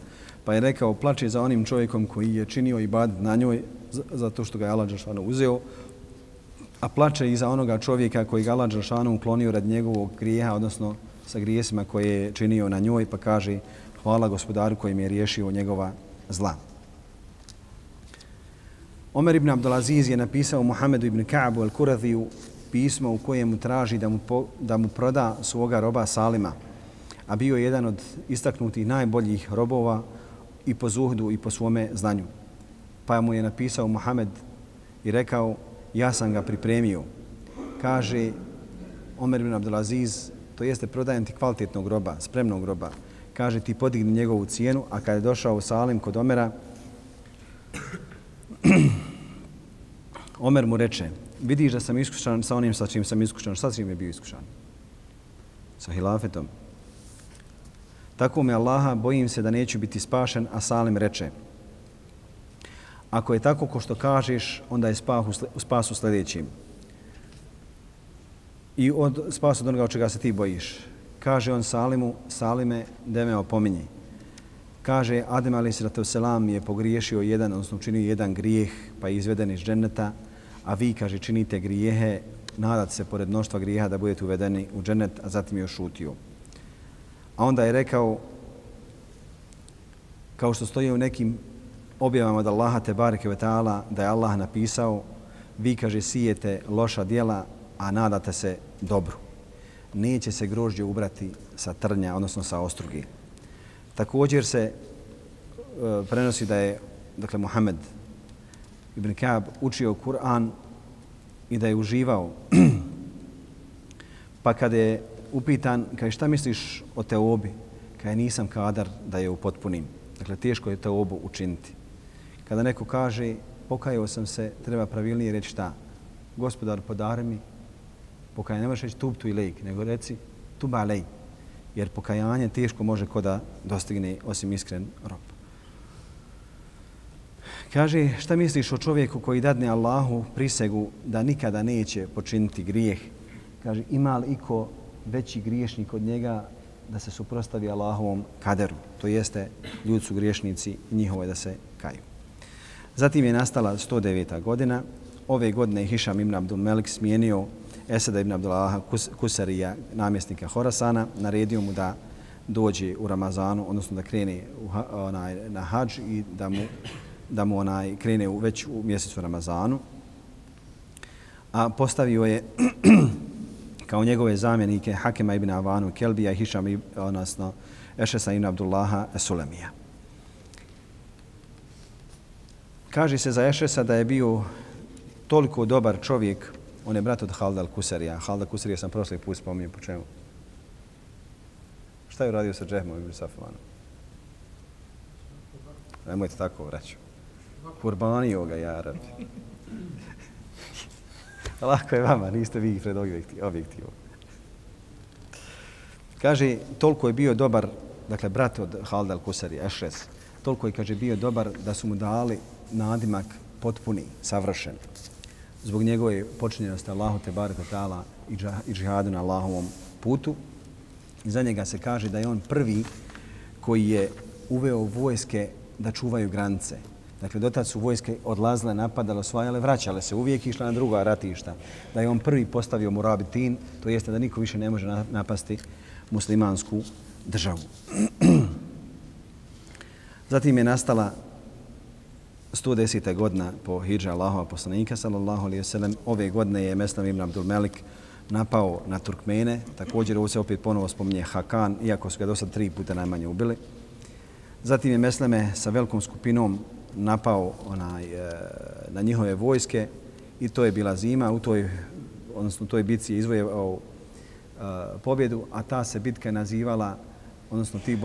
Pa je rekao plače za onim čovjekom koji je činio ibad na njoj zato što ga je Allah Đelšanu uzeo, a plače i za onoga čovjeka koji ga Allah Đelšanu uklonio rad njegovog grijeha, odnosno sa grijesima koje je činio na njoj, pa kaže hvala gospodaru koji mi je riješio njegova zla. Omer ibn Abdulaziz je napisao Muhammedu ibn Ka'bu al-Kuradiju pismo u kojem traži da mu, po, da mu proda svoga roba Salima, a bio je jedan od istaknutih najboljih robova i po zuhdu i po svome znanju. Pa mu je napisao Muhammed i rekao, ja sam ga pripremio. Kaže Omer ibn Abdulaziz, to jeste prodajem ti kvalitetnog groba, spremnog groba. Kaže ti podigni njegovu cijenu, a kada je došao Salim kod Omera, Omer mu reče, vidiš da sam iskušan sa onim sa čim sam iskušan. Sa čim je bio iskušan? Sa hilafetom. Tako me Allaha, bojim se da neću biti spašen, a Salim reče, ako je tako ko što kažeš, onda je spas u sljedećim. I od, spas od onoga od čega se ti bojiš. Kaže on Salimu, Salime, da me opominji. Kaže, Adem ali selam je pogriješio jedan, odnosno učinio jedan grijeh, pa je izveden iz dženeta, a vi, kaže, činite grijehe, nadat se pored mnoštva grijeha da budete uvedeni u dženet, a zatim je ošutio. A onda je rekao, kao što stoji u nekim objavama od Allaha te bareke ve taala da je Allah napisao vi kaže sijete loša djela a nadate se dobru. Neće se grožđe ubrati sa trnja odnosno sa ostrugi također se e, prenosi da je dakle Muhammed ibn Ka'b učio Kur'an i da je uživao. Pa kada je upitan kaže šta misliš o teobi Kaj nisam kadar da je upotpunim dakle teško je teobu učiniti kada neko kaže pokajao sam se, treba pravilnije reći šta? Gospodar, podari mi pokajanje. Ne možeš reći tubtu i lejk, nego reci tuba lej. Jer pokajanje teško može ko da dostigne osim iskren rob. Kaže, šta misliš o čovjeku koji dadne Allahu prisegu da nikada neće počiniti grijeh? Kaže, ima li iko veći griješnik od njega da se suprostavi Allahovom kaderu? To jeste, ljudi su griješnici i njihovo je da se kaju. Zatim je nastala 109. godina. Ove godine je Hišam ibn Abdul Melik smijenio Esada ibn Abdullaha Kusarija, namjesnika Horasana, naredio mu da dođe u Ramazanu, odnosno da krene u, onaj, na hađ i da mu, da mu onaj, krene u, već u mjesecu Ramazanu. A postavio je kao njegove zamjenike Hakema ibn Avanu Kelbija i Hišam ibn, odnosno Ešesa ibn Abdullaha Sulemija. Kaže se za Ešesa da je bio toliko dobar čovjek, on je brat od Halda al-Kusarija. Halda al-Kusarija sam prošli put spominio po čemu. Šta je uradio sa Džehmom ibn Safvanom? Nemojte tako vraću. Kurbanio ga, ja rabi. Lako je vama, niste vi pred objektivom. Kaže, toliko je bio dobar, dakle, brat od Halda al-Kusari, Ešres, toliko je, kaže, bio dobar da su mu dali nadimak potpuni, savršen. Zbog njegove počinjenosti Allahu te barek ta'ala i džihadu na Allahovom putu. I za njega se kaže da je on prvi koji je uveo vojske da čuvaju granice. Dakle, dotad su vojske odlazile, napadale, osvajale, vraćale se, uvijek išla na druga ratišta. Da je on prvi postavio Murabitin, to jeste da niko više ne može napasti muslimansku državu. Zatim je nastala 110. godina po hijđa Allahova poslanika, sallallahu alaihi wasallam. Ove godine je Meslam ibn Abdul Melik napao na Turkmene. Također ovo se opet ponovo spominje Hakan, iako su ga do sad tri puta najmanje ubili. Zatim je Mesleme sa velikom skupinom napao onaj, e, na njihove vojske i to je bila zima. U toj, odnosno, toj bitci je izvojevao e, pobjedu, a ta se bitka je nazivala, odnosno ti,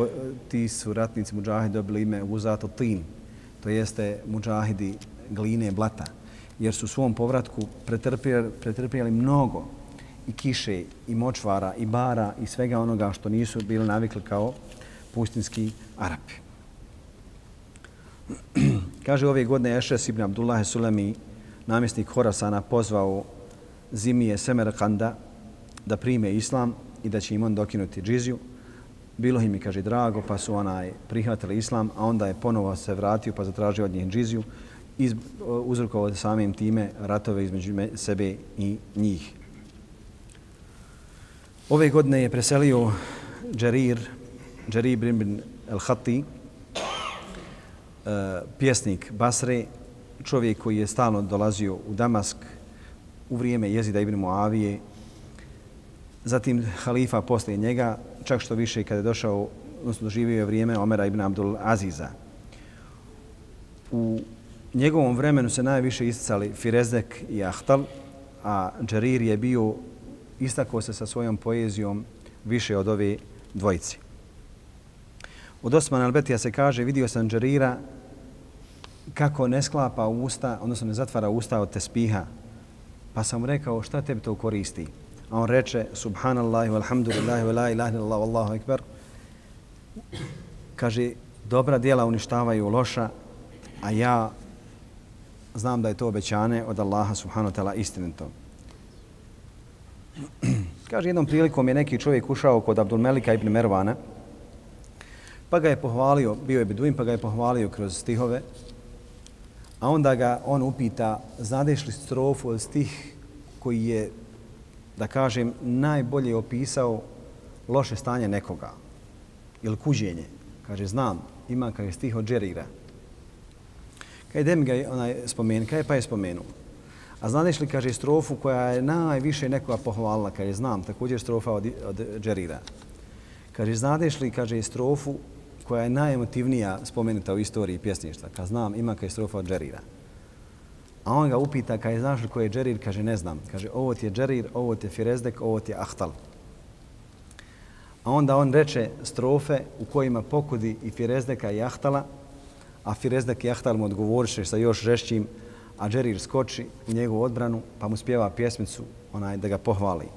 ti su ratnici muđahidi dobili ime Uzato Tin, to jeste muđahidi gline blata, jer su u svom povratku pretrpjeli, pretrpjeli mnogo i kiše, i močvara, i bara, i svega onoga što nisu bili navikli kao pustinski Arapi. Kaže, ove godine Ešes ibn Abdullah Sulemi, namjesnik Horasana, pozvao Zimije Semerkanda da prime islam i da će im on dokinuti džiziju. Bilo im je, kaže, drago, pa su onaj prihvatili islam, a onda je ponovo se vratio pa zatražio od njih džiziju, i uh, uzrokovao samim time ratove između sebe i njih. Ove godine je preselio Džerir, Džerir ibn el-Hati, Eh, pjesnik Basre, čovjek koji je stalno dolazio u Damask u vrijeme jezida Ibn Muavije, zatim halifa posle njega, čak što više kada je došao, odnosno doživio je vrijeme Omera ibn Abdul Aziza. U njegovom vremenu se najviše isticali Firezdek i Ahtal, a Džerir je bio istakao se sa svojom poezijom više od ove dvojici. Od Osman Albetija se kaže, vidio sam Džerira kako ne sklapa usta, odnosno ne zatvara usta od tespiha. Pa sam rekao šta tebi to koristi? A on reče subhanallahi walhamdulillahi wa la ilaha illallah wallahu ekber. Kaže dobra djela uništavaju loša, a ja znam da je to obećanje od Allaha subhanahu ta'ala istinito. Kaže jednom prilikom je neki čovjek ušao kod Abdul Melika ibn Mervana, pa ga je pohvalio, bio je beduin, pa ga je pohvalio kroz stihove, A onda ga on upita, znadeš li strofu od stih koji je, da kažem, najbolje opisao loše stanje nekoga ili kuđenje. Kaže, znam, ima kao je stih od Džerira. Kaj dem ga onaj spomen, kaj pa je spomenuo. A znadeš li, kaže, strofu koja je najviše nekoga pohvalila, kaže, znam, također strofa od, od Džerira. Kaže, znadeš li, kaže, strofu koja je najemotivnija spomenuta u istoriji pjesništva. Kad znam, ima kaj strofa od Džerira. A on ga upita, kad je znaš li ko je Džerir, kaže ne znam. Kaže, ovo ti je Džerir, ovo ti je Firezdek, ovo ti je Ahtal. A onda on reče strofe u kojima pokudi i Firezdeka i Ahtala, a Firezdek i Ahtal mu odgovoriše sa još žešćim, a Džerir skoči u njegovu odbranu, pa mu spjeva pjesmicu onaj, da ga pohvali.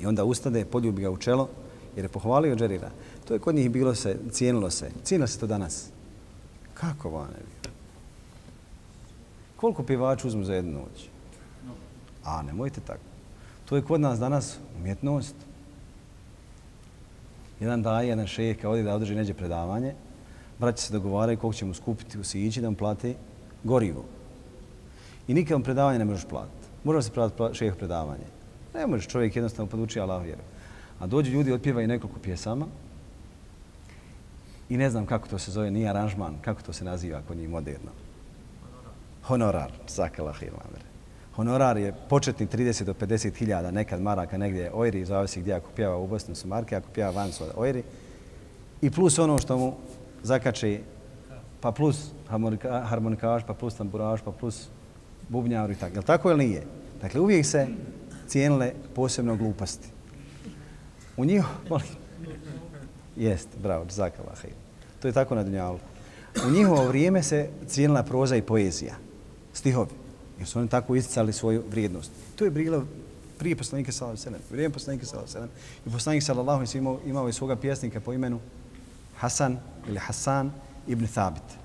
I onda ustade, poljubi ga u čelo, jer je pohvalio Džerira. To je kod njih bilo se, cijenilo se. Cijenilo se to danas. Kako vane bi? Koliko pivača uzmu za jednu noć? A, nemojte tako. To je kod nas danas umjetnost. Jedan daje, jedan šejh, kao da održi neđe predavanje, Braće se dogovaraju koliko će mu skupiti u Sići da mu plati gorivo. I nikad predavanje ne možeš platiti. Možeš se platiti šejh predavanje. Ne možeš, čovjek jednostavno poduči Allah vjeru. A dođu ljudi, otpjevaju nekoliko pjesama, I ne znam kako to se zove, nije aranžman, kako to se naziva ako nije moderno. Honorar, zakala hilmamer. Honorar je početni 30 do 50 hiljada, nekad maraka, negdje je ojri, zavisi gdje ako pjeva u Bosnu su marke, ako pjeva van su ojri. I plus ono što mu zakače, pa plus harmonikaš, pa plus tamburaš, pa plus bubnjar i tako. Je li tako ili nije? Dakle, uvijek se cijenile posebno gluposti. U njih, molim, Jest, bravo, džzaka Allah. To je tako na Dunjalu. U njihovo vrijeme se cijenila proza i poezija, stihovi, jer su oni tako isticali svoju vrijednost. To je bilo prije poslanika sallallahu alejhi ve sellem, vrijeme poslanika sallallahu alejhi ve sellem. I poslanik sallallahu alejhi ve sellem imao, imao je svoga pjesnika po imenu Hasan ili Hasan ibn Thabit.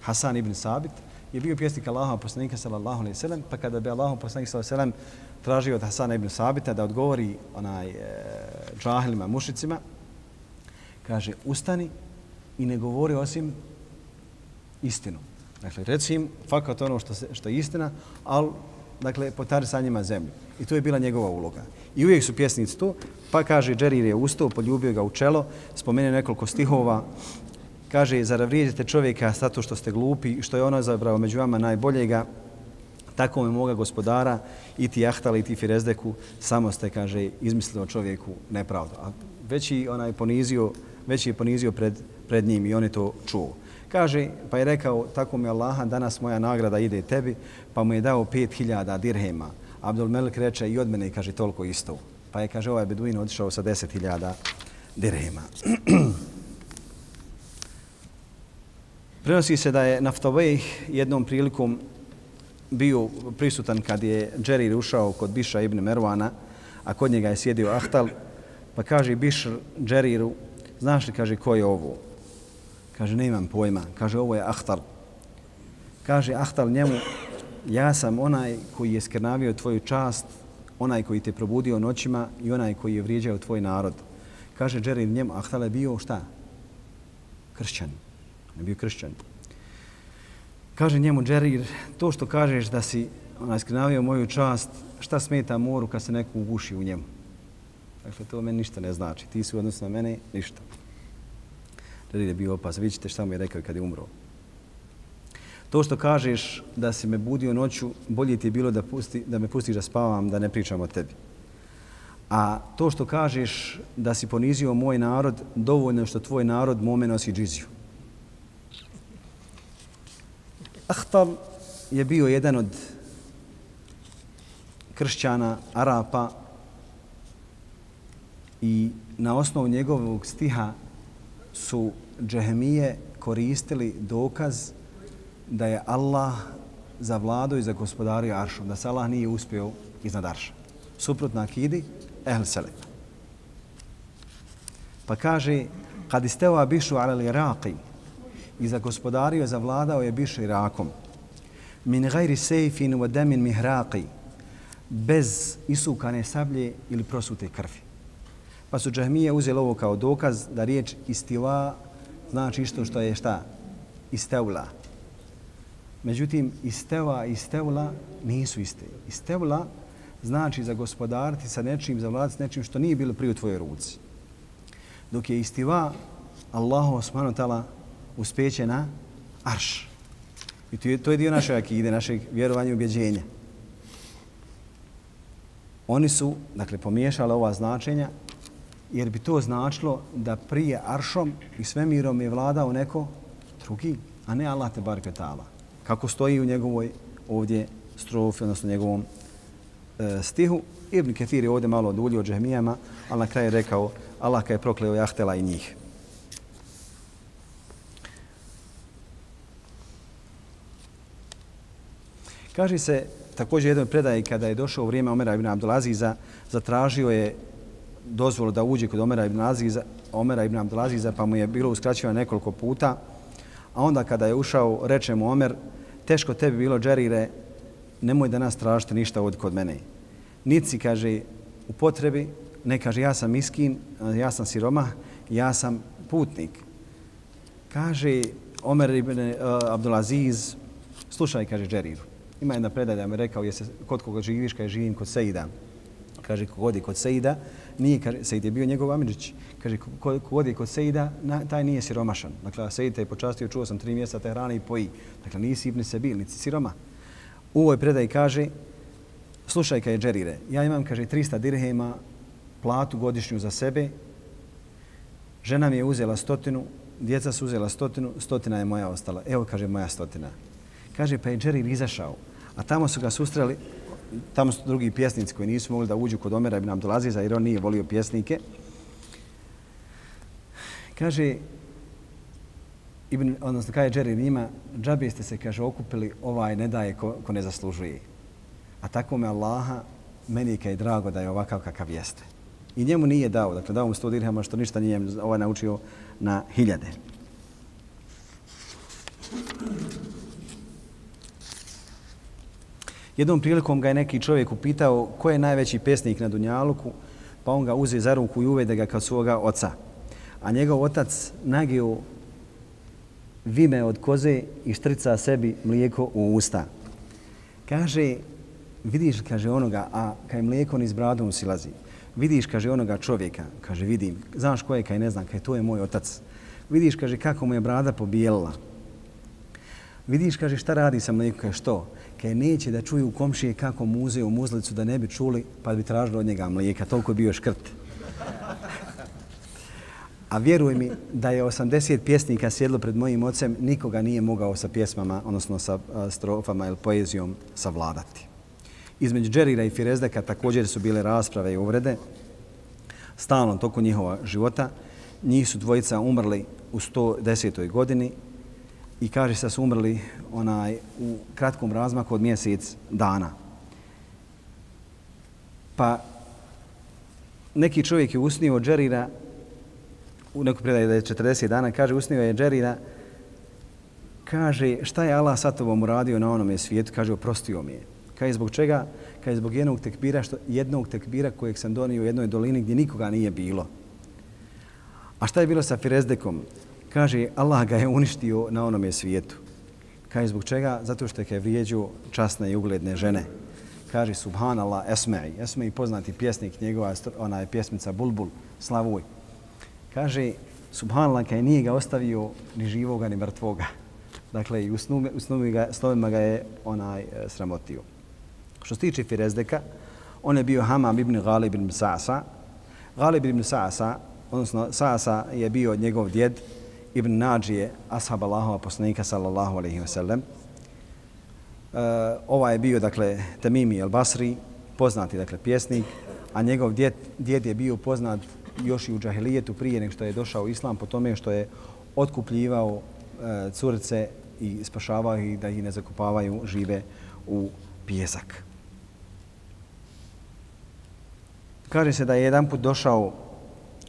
Hasan ibn Thabit je bio pjesnik Allaha poslanika sallallahu alejhi ve sellem, pa kada bi Allahu poslanik sallallahu alejhi ve sellem tražio od Hasana ibn Sabita da odgovori onaj eh, e, džahilima, mušicima, kaže, ustani i ne govori osim istinu. Dakle, reci im fakat ono što, se, što je istina, ali dakle, potari sa njima zemlju. I to je bila njegova uloga. I uvijek su pjesnici tu, pa kaže, Džerir je ustao, poljubio ga u čelo, spomenuo nekoliko stihova, kaže, zar vrijedite čovjeka zato što ste glupi što je ono zabrao među vama najboljega, tako mi moga gospodara, i ti jahtali, i ti firezdeku, samo ste, kaže, izmislili čovjeku nepravdu. A već i onaj ponizio, već je ponizio pred, pred njim i on je to čuo. Kaže, pa je rekao, tako mi Allaha, danas moja nagrada ide tebi, pa mu je dao 5000 dirhema. Abdul Melik reče i od mene, kaže, toliko isto. Pa je, kaže, ovaj Beduin odišao sa 10.000 dirhema. Prenosi se da je Naftovej jednom prilikom bio prisutan kad je Džerir ušao kod Biša ibn Mervana, a kod njega je sjedio Ahtal, pa kaže Bišr Džeriru, znaš li, kaže, ko je ovo? Kaže, ne imam pojma. Kaže, ovo je Ahtal. Kaže Ahtal njemu, ja sam onaj koji je skrnavio tvoju čast, onaj koji te probudio noćima i onaj koji je vrijeđao tvoj narod. Kaže Džerin njemu, Ahtal je bio šta? Kršćan. Je bio kršćan. Kaže njemu Džerir, to što kažeš da si onaj skrnavio moju čast, šta smeta moru kad se neko uguši u njemu? Dakle, to meni ništa ne znači. Ti si u odnosu na mene, ništa. Džerir je bio opas. Vidite šta mu je rekao kad je umro. To što kažeš da si me budio noću, bolje ti je bilo da, pusti, da me pustiš da spavam, da ne pričam o tebi. A to što kažeš da si ponizio moj narod, dovoljno što tvoj narod mome nosi džiziju. Ahtal je bio jedan od kršćana, Arapa i na osnovu njegovog stiha su džehemije koristili dokaz da je Allah za vladu i za gospodario Aršom, da se Allah nije uspio iznad Arša. Suprotna akidi, ehl selim. Pa kaže, kad isteva bišu alel Iraqi, i za gospodario, zavladao je bišu Irakom, min gajri sejfin wa demin mihraqi, bez isukane sablje ili prosute krvi. Pa su džahmije uzeli ovo kao dokaz da riječ istiva znači isto što je šta? Istevla. Međutim, isteva i istevla nisu iste. Istevla znači za gospodariti sa nečim, za vladati sa nečim što nije bilo prije u tvojoj ruci. Dok je istiva Allahu osmanu tala uspeće na arš. I to je, to je dio naše akide, našeg vjerovanja i ubjeđenja. Oni su, dakle, pomiješali ova značenja jer bi to značilo da prije aršom i svemirom je vladao neko drugi, a ne Allah te barke ta'ala. Kako stoji u njegovoj ovdje strofi, odnosno njegovom e, stihu. Ibn Ketir je ovdje malo odulio od džahmijama, ali na kraju je rekao Allah ka je prokleo jahtela i njih. Kaže se također jednom predaje kada je došao vrijeme Omera ibn Abdulaziza, zatražio je dozvolu da uđe kod Omera ibn Aziza, Omera ibn Abdelaziza, pa mu je bilo uskraćivano nekoliko puta. A onda kada je ušao, reče mu Omer, teško tebi bilo, Džerire, nemoj da nas tražite ništa od kod mene. Nici, kaže, u potrebi, ne kaže, ja sam miskin, ja sam siroma, ja sam putnik. Kaže Omer ibn uh, Abdulaziz, slušaj, kaže Džeriru, ima jedna predaja da mi rekao, jesi, kod koga živiš, kaže, živim kod Sejda. Kaže, kod kod Sejda, nije, kaže, Sejid je bio njegov amidžić. Kaže, ko, ko odi kod Sejida, na, taj nije siromašan. Dakle, Sejid te je počastio, čuo sam tri mjesta te hrane i poji. Dakle, nisi ibn Sebil, nisi siroma. U ovoj predaj kaže, slušaj kaj je Džerire, ja imam, kaže, 300 dirhema platu godišnju za sebe, žena mi je uzela stotinu, djeca su uzela stotinu, stotina je moja ostala. Evo, kaže, moja stotina. Kaže, pa je Džerir izašao, a tamo su ga sustrali tamo su drugi pjesnici koji nisu mogli da uđu kod Omera ibn Abdulaziza jer on nije volio pjesnike. Kaže, Ibn, odnosno kaže Džerir njima, džabe ste se, kaže, okupili, ovaj ne daje ko, ko ne zaslužuje. A tako me Allaha, meni je drago da je ovakav kakav jeste. I njemu nije dao, dakle dao mu sto dirhama što ništa nije ovaj naučio na hiljade. Jednom prilikom ga je neki čovjek upitao ko je najveći pesnik na Dunjaluku, pa on ga uze za ruku i uvede ga kao svoga oca. A njegov otac nagio vime od koze i štrica sebi mlijeko u usta. Kaže, vidiš, kaže onoga, a kaj mlijeko ni s bradom silazi. Vidiš, kaže onoga čovjeka, kaže vidim, znaš ko je, kaj ne znam, kaj to je moj otac. Vidiš, kaže, kako mu je brada pobijelila. Vidiš, kaže, šta radi sa mlijekom, kaže što? Kaj neće da čuju komšije kako muze u muzlicu da ne bi čuli, pa bi tražili od njega mlijeka, toliko je bio škrt. A vjeruj mi da je 80 pjesnika sjedlo pred mojim ocem, nikoga nije mogao sa pjesmama, odnosno sa strofama ili poezijom savladati. Između Džerira i Firezdeka također su bile rasprave i uvrede. Stalno toku njihova života. Njih su dvojica umrli u 110. godini i kaže se da su umrli onaj, u kratkom razmaku od mjesec dana. Pa neki čovjek je usnio od Džerira u nekoj predaji da je 40 dana, kaže, usnio je Džerira, kaže, šta je Allah sa tobom uradio na onome svijetu? Kaže, oprostio mi je. Kaže, zbog čega? Kaže, zbog jednog tekbira, što, jednog tekbira kojeg sam donio u jednoj dolini gdje nikoga nije bilo. A šta je bilo sa Firezdekom? Kaže, Allah ga je uništio na onome svijetu. Kaže, zbog čega? Zato što je vrijeđu časne i ugledne žene. Kaže, subhanallah, Esme'i. Esme'i poznati pjesnik njegova, ona je pjesmica Bulbul, slavuj. Kaže, subhanallah, kaj nije ga ostavio ni živoga, ni mrtvoga. Dakle, i u, snu, u snu ga, snovima ga je onaj e, sramotio. Što se tiče Firezdeka, on je bio Hamam ibn Ghalib ibn Sa'sa. Ghalib ibn Sa'sa, odnosno Sa'sa je bio njegov djed, ibn Nađije, ashab Allahova poslanika, sallallahu alaihi wa sallam. Uh, ova je bio, dakle, Tamimi el-Basri, poznati, dakle, pjesnik, a njegov djed, djed je bio poznat još i u džahilijetu prije nego što je došao islam po tome što je otkupljivao e, curice i spašavao ih da ih ne zakupavaju žive u pjesak. Kaže se da je jedan put došao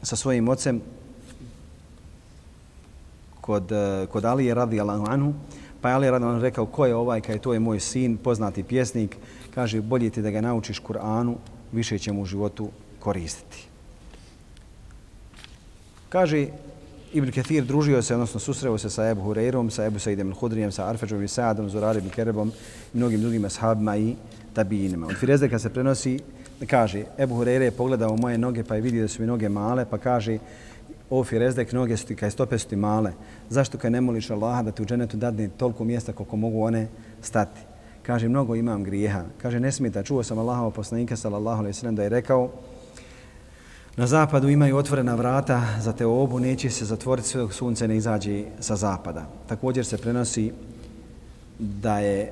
sa svojim ocem kod, eh, kod Alije radi anhu, pa je Alije radi anhu rekao ko je ovaj, kaj to je moj sin, poznati pjesnik, kaže bolje ti da ga naučiš Kur'anu, više će mu u životu koristiti. Kaže, Ibn Kathir družio se, odnosno susreo se sa Ebu Hureyrom, sa Ebu Saidem al-Hudrijem, sa Arfeđom i Saadom, Zurarim ibn Kerebom i mnogim drugim ashabima i tabijinima. Od Firezdeka se prenosi, kaže, Ebu Hureyre je pogledao moje noge pa je vidio da su mi noge male, pa kaže, o Firezdek, noge su ti, kaj stope su ti male. Zašto kaj ne moliš Allaha da ti u dženetu dadne toliko mjesta koliko mogu one stati? Kaže, mnogo imam grijeha. Kaže, ne smita, čuo sam Allahova poslanika, sallallahu alaihi sallam, da je rekao, Na zapadu imaju otvorena vrata za te obu, neće se zatvoriti sve dok sunce ne izađe sa zapada. Također se prenosi da je e,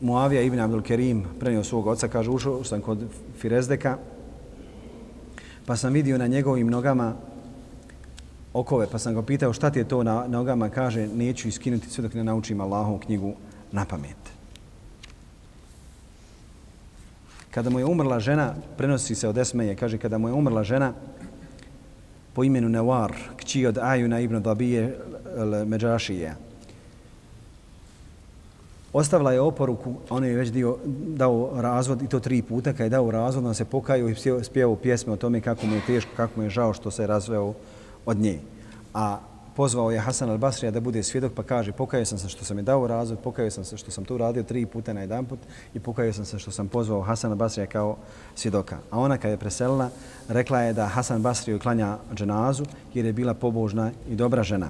Muavija ibn Abdul Kerim prenio svog oca, kaže, ušao sam kod Firezdeka, pa sam vidio na njegovim nogama okove, pa sam ga pitao šta ti je to na nogama, kaže, neću iskinuti sve dok ne naučim Allahovu knjigu na pamet. Kada mu je umrla žena, prenosi se od Esmeje, kaže, kada mu je umrla žena po imenu Nawar, kći od Ajuna ibn Dabije Međašije, ostavila je oporuku, on je već dio, dao razvod i to tri puta, Kad je dao razvod, on se pokajao i spjevao pjesme o tome kako mu je teško, kako mu je žao što se razveo od nje. A pozvao je Hasan al-Basrija da bude svjedok, pa kaže, pokajao sam se što sam je dao razvod, pokajao sam se što sam to uradio tri puta na jedan put i pokajao sam se što sam pozvao Hasan al-Basrija kao svjedoka. A ona kad je preselila, rekla je da Hasan al-Basriju klanja dženazu jer je bila pobožna i dobra žena.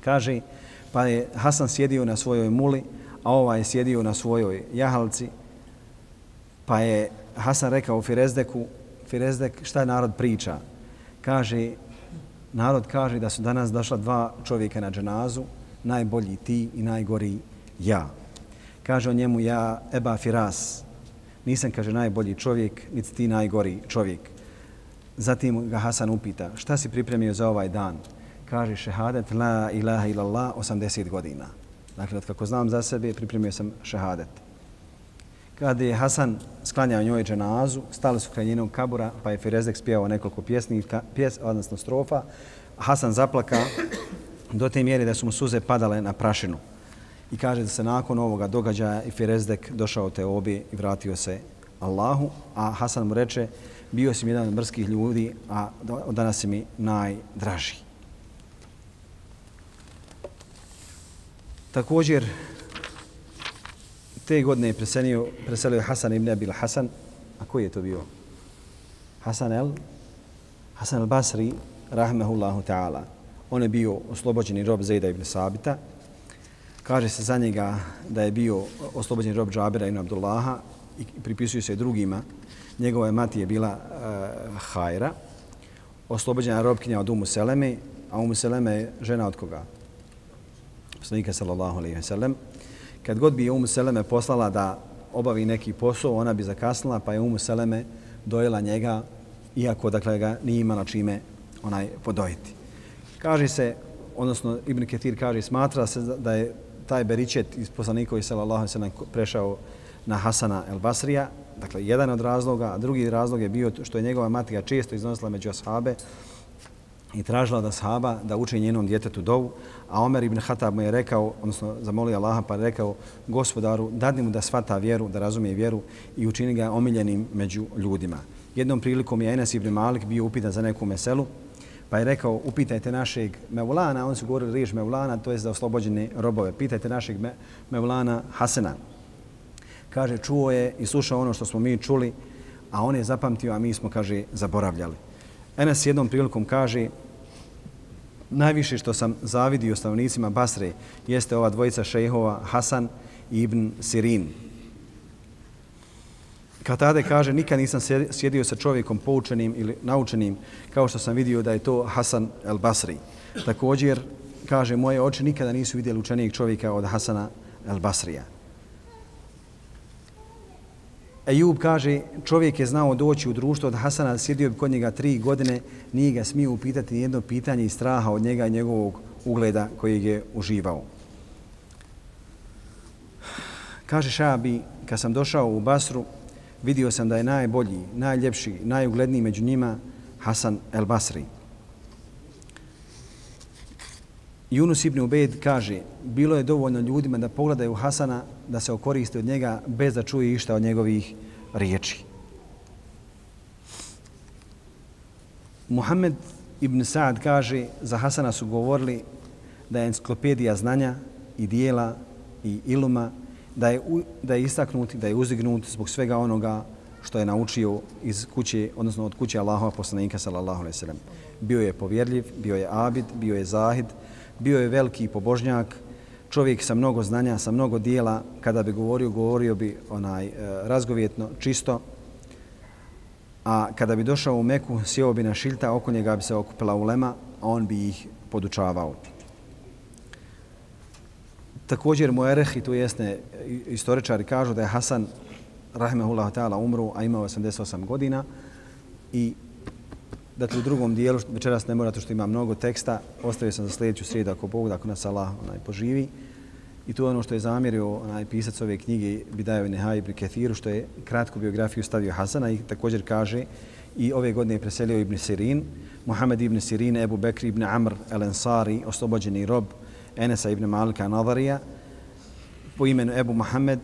Kaže, pa je Hasan sjedio na svojoj muli, a ovaj je sjedio na svojoj jahalci, pa je Hasan rekao Firezdeku, Firezdek, šta narod priča? Kaže, narod kaže da su danas došla dva čovjeka na dženazu, najbolji ti i najgori ja. Kaže o njemu ja, Eba Firas, nisam, kaže, najbolji čovjek, niti ti najgori čovjek. Zatim ga Hasan upita, šta si pripremio za ovaj dan? kaže šehadet la ilaha illallah 80 godina. Dakle, kako znam za sebe, pripremio sam šehadet. Kada je Hasan sklanjao njoj dženazu, stali su kraj njenog kabura, pa je Firezek spjevao nekoliko pjesnika, pjes, odnosno strofa. Hasan zaplaka do te mjere da su mu suze padale na prašinu. I kaže da se nakon ovoga događaja i Firezdek došao te obi i vratio se Allahu, a Hasan mu reče, bio si mi jedan od mrskih ljudi, a danas si mi najdraži. Također, te godine je preselio, preselio Hasan ibn Abil Hasan. A koji je to bio? Hasan el? Hasan el Basri, rahmehullahu ta'ala. On je bio oslobođeni rob Zejda ibn Sabita. Kaže se za njega da je bio oslobođeni rob Džabira ibn Abdullaha i pripisuju se drugima. Njegova mati je bila uh, Hajra, oslobođena robkinja od Umu Seleme, a Umu Seleme je žena od koga? Poslanika sallallahu alaihi wa sallam kad god bi je Umu Seleme poslala da obavi neki posao, ona bi zakasnila, pa je Umu Seleme dojela njega, iako dakle, ga nije imala čime onaj podojiti. Kaže se, odnosno Ibn Ketir kaže, smatra se da je taj beričet iz poslanikovi sallallahu sallam prešao na Hasana el Basrija, dakle jedan od razloga, a drugi razlog je bio što je njegova matka često iznosila među ashabe, i tražila da sahaba da uči njenom djetetu dovu, a Omer ibn Hatab mu je rekao, odnosno zamolio Allaha pa je rekao gospodaru, dadni mu da svata vjeru, da razumije vjeru i učini ga omiljenim među ljudima. Jednom prilikom je Enes ibn Malik bio upitan za neku meselu, pa je rekao, upitajte našeg Mevlana, on su govorili riječ Mevlana, to je za oslobođene robove, pitajte našeg me, Mevlana Hasena. Kaže, čuo je i slušao ono što smo mi čuli, a on je zapamtio, a mi smo, kaže, zaboravljali. Enes jednom prilikom kaže, najviše što sam zavidio stanovnicima Basre jeste ova dvojica šejhova Hasan i Ibn Sirin. Katade kaže, nikad nisam sjedio sa čovjekom poučenim ili naučenim kao što sam vidio da je to Hasan el Basri. Također, kaže, moje oči nikada nisu vidjeli učenijeg čovjeka od Hasana el Basrija. Ejub kaže, čovjek je znao doći u društvo od Hasana, sjedio bi kod njega tri godine, nije ga smio upitati nijedno pitanje i straha od njega i njegovog ugleda kojeg je uživao. Kaže Šabi, kad sam došao u Basru, vidio sam da je najbolji, najljepši, najugledniji među njima Hasan el Basri. Yunus ibn Ubejd kaže, bilo je dovoljno ljudima da pogledaju Hasana, da se okoriste od njega bez da čuje išta od njegovih riječi. Muhammed ibn Sa'ad kaže, za Hasana su govorili da je enciklopedija znanja i dijela i iluma, da je, da je istaknut, da je uzignut zbog svega onoga što je naučio iz kuće, odnosno od kuće Allahova poslanika sallallahu alejhi ve sellem. Bio je povjerljiv, bio je abid, bio je zahid, bio je veliki pobožnjak, čovjek sa mnogo znanja, sa mnogo dijela, kada bi govorio, govorio bi onaj e, razgovjetno, čisto, a kada bi došao u Meku, sjeo bi na šilta, oko njega bi se okupila ulema, a on bi ih podučavao. Također Muereh, i tu jesne istoričari, kažu da je Hasan, rahimahullahu ta'ala, umru, a imao 88 godina i Dakle, u drugom dijelu, večeras ne morate što ima mnogo teksta, ostavio sam za sljedeću srijedu ako Bog, ako nas Allah onaj, poživi. I to ono što je zamjerio onaj, pisac ove knjige Bidaju Nehaj ibn Kethiru, što je kratku biografiju stavio Hasana i također kaže i ove godine je preselio Ibn Sirin, Muhammed ibn Sirin, Ebu Bekri ibn Amr el Ansari, oslobođeni rob Enesa ibn Malika Nadarija, po imenu Ebu Muhammed,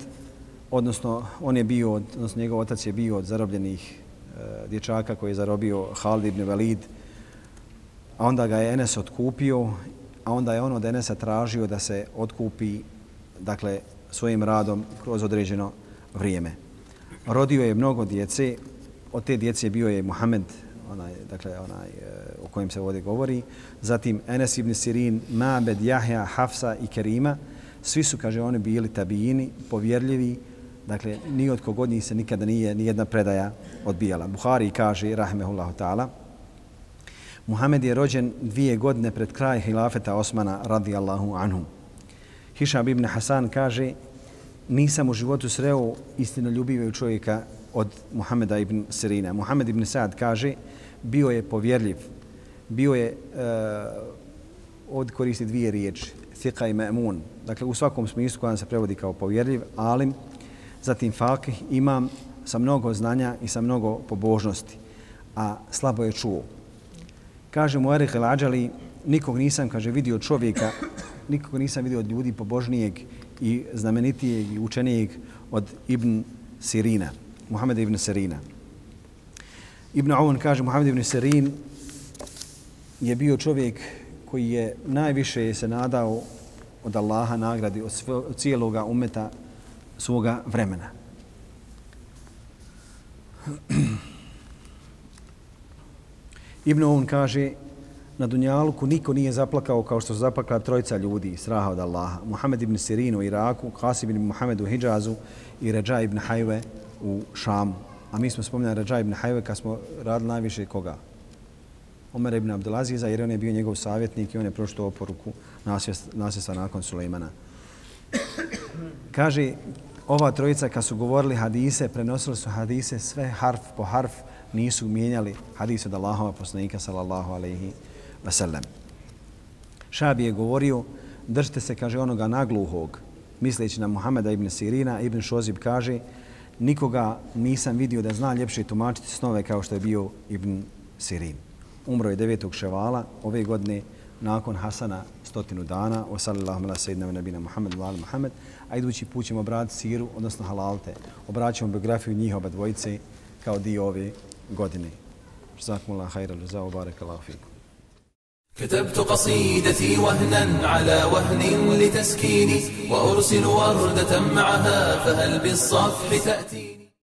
odnosno on je bio, odnosno njegov otac je bio od zarobljenih Eh, dječaka koji je zarobio Halid ibn Velid, a onda ga je Enes otkupio, a onda je on od Enesa tražio da se otkupi dakle, svojim radom kroz određeno vrijeme. Rodio je mnogo djece, od te djece bio je Muhammed, onaj, dakle, onaj, eh, o kojem se ovdje govori, zatim Enes ibn Sirin, Mabed, Jahja, Hafsa i Kerima, svi su, kaže, oni bili tabijini, povjerljivi, Dakle, ni od kog od njih se nikada nije ni jedna predaja odbijala. Buhari kaže, rahmehullahu ta'ala, Muhammed je rođen dvije godine pred kraj hilafeta Osmana radijallahu anhu. Hišab ibn Hasan kaže, nisam u životu sreo istino ljubivaju čovjeka od Muhameda ibn Sirina. Muhammed ibn Sad kaže, bio je povjerljiv, bio je eh, uh, ovdje koristi dvije riječi, thika i me'mun. Dakle, u svakom smislu koja se prevodi kao povjerljiv, alim, zatim fakih, imam sa mnogo znanja i sa mnogo pobožnosti, a slabo je čuo. Kaže mu Erih Lađali, nikog nisam, kaže, vidio čovjeka, nikog nisam vidio od ljudi pobožnijeg i znamenitijeg i učenijeg od Ibn Sirina, Muhammed ibn Sirina. Ibn Aun kaže, Muhammed ibn Sirin je bio čovjek koji je najviše se nadao od Allaha nagradi od, sve, od cijeloga umeta svoga vremena. Ibn Aun kaže, na Dunjaluku niko nije zaplakao kao što su zaplakala trojica ljudi, straha od Allaha. Muhammed ibn Sirin u Iraku, Qasim ibn Muhammed u Hidžazu i Ređa ibn Hajve u Šamu. A mi smo spominjali Ređa ibn Hajve kad smo radili najviše koga? Omer ibn Abdelaziza jer on je bio njegov savjetnik i on je prošto oporuku nasjesta nakon Sulejmana. Kaže, ova trojica kad su govorili hadise, prenosili su hadise sve harf po harf, nisu mijenjali hadise od Allahova poslanika sallallahu alaihi wasallam. Šabi je govorio, držite se, kaže, onoga nagluhog, misleći na Muhameda ibn Sirina, ibn Šozib kaže, nikoga nisam vidio da zna ljepše tumačiti snove kao što je bio ibn Sirin. Umro je 9. ševala ove godine nakon Hasana stotinu dana, o sallallahu ala sejidna nabina Muhammed, ala Muhammed, a idući put ćemo obratiti siru, odnosno halalte. Obraćamo biografiju njih oba dvojice kao dio ove godine. Zakumullah, hajra, ljuza, obarek, Allah, fiku. كتبت قصيدتي وهنا على وهن لتسكيني وأرسل وردة معها فهل بالصفح تأتيني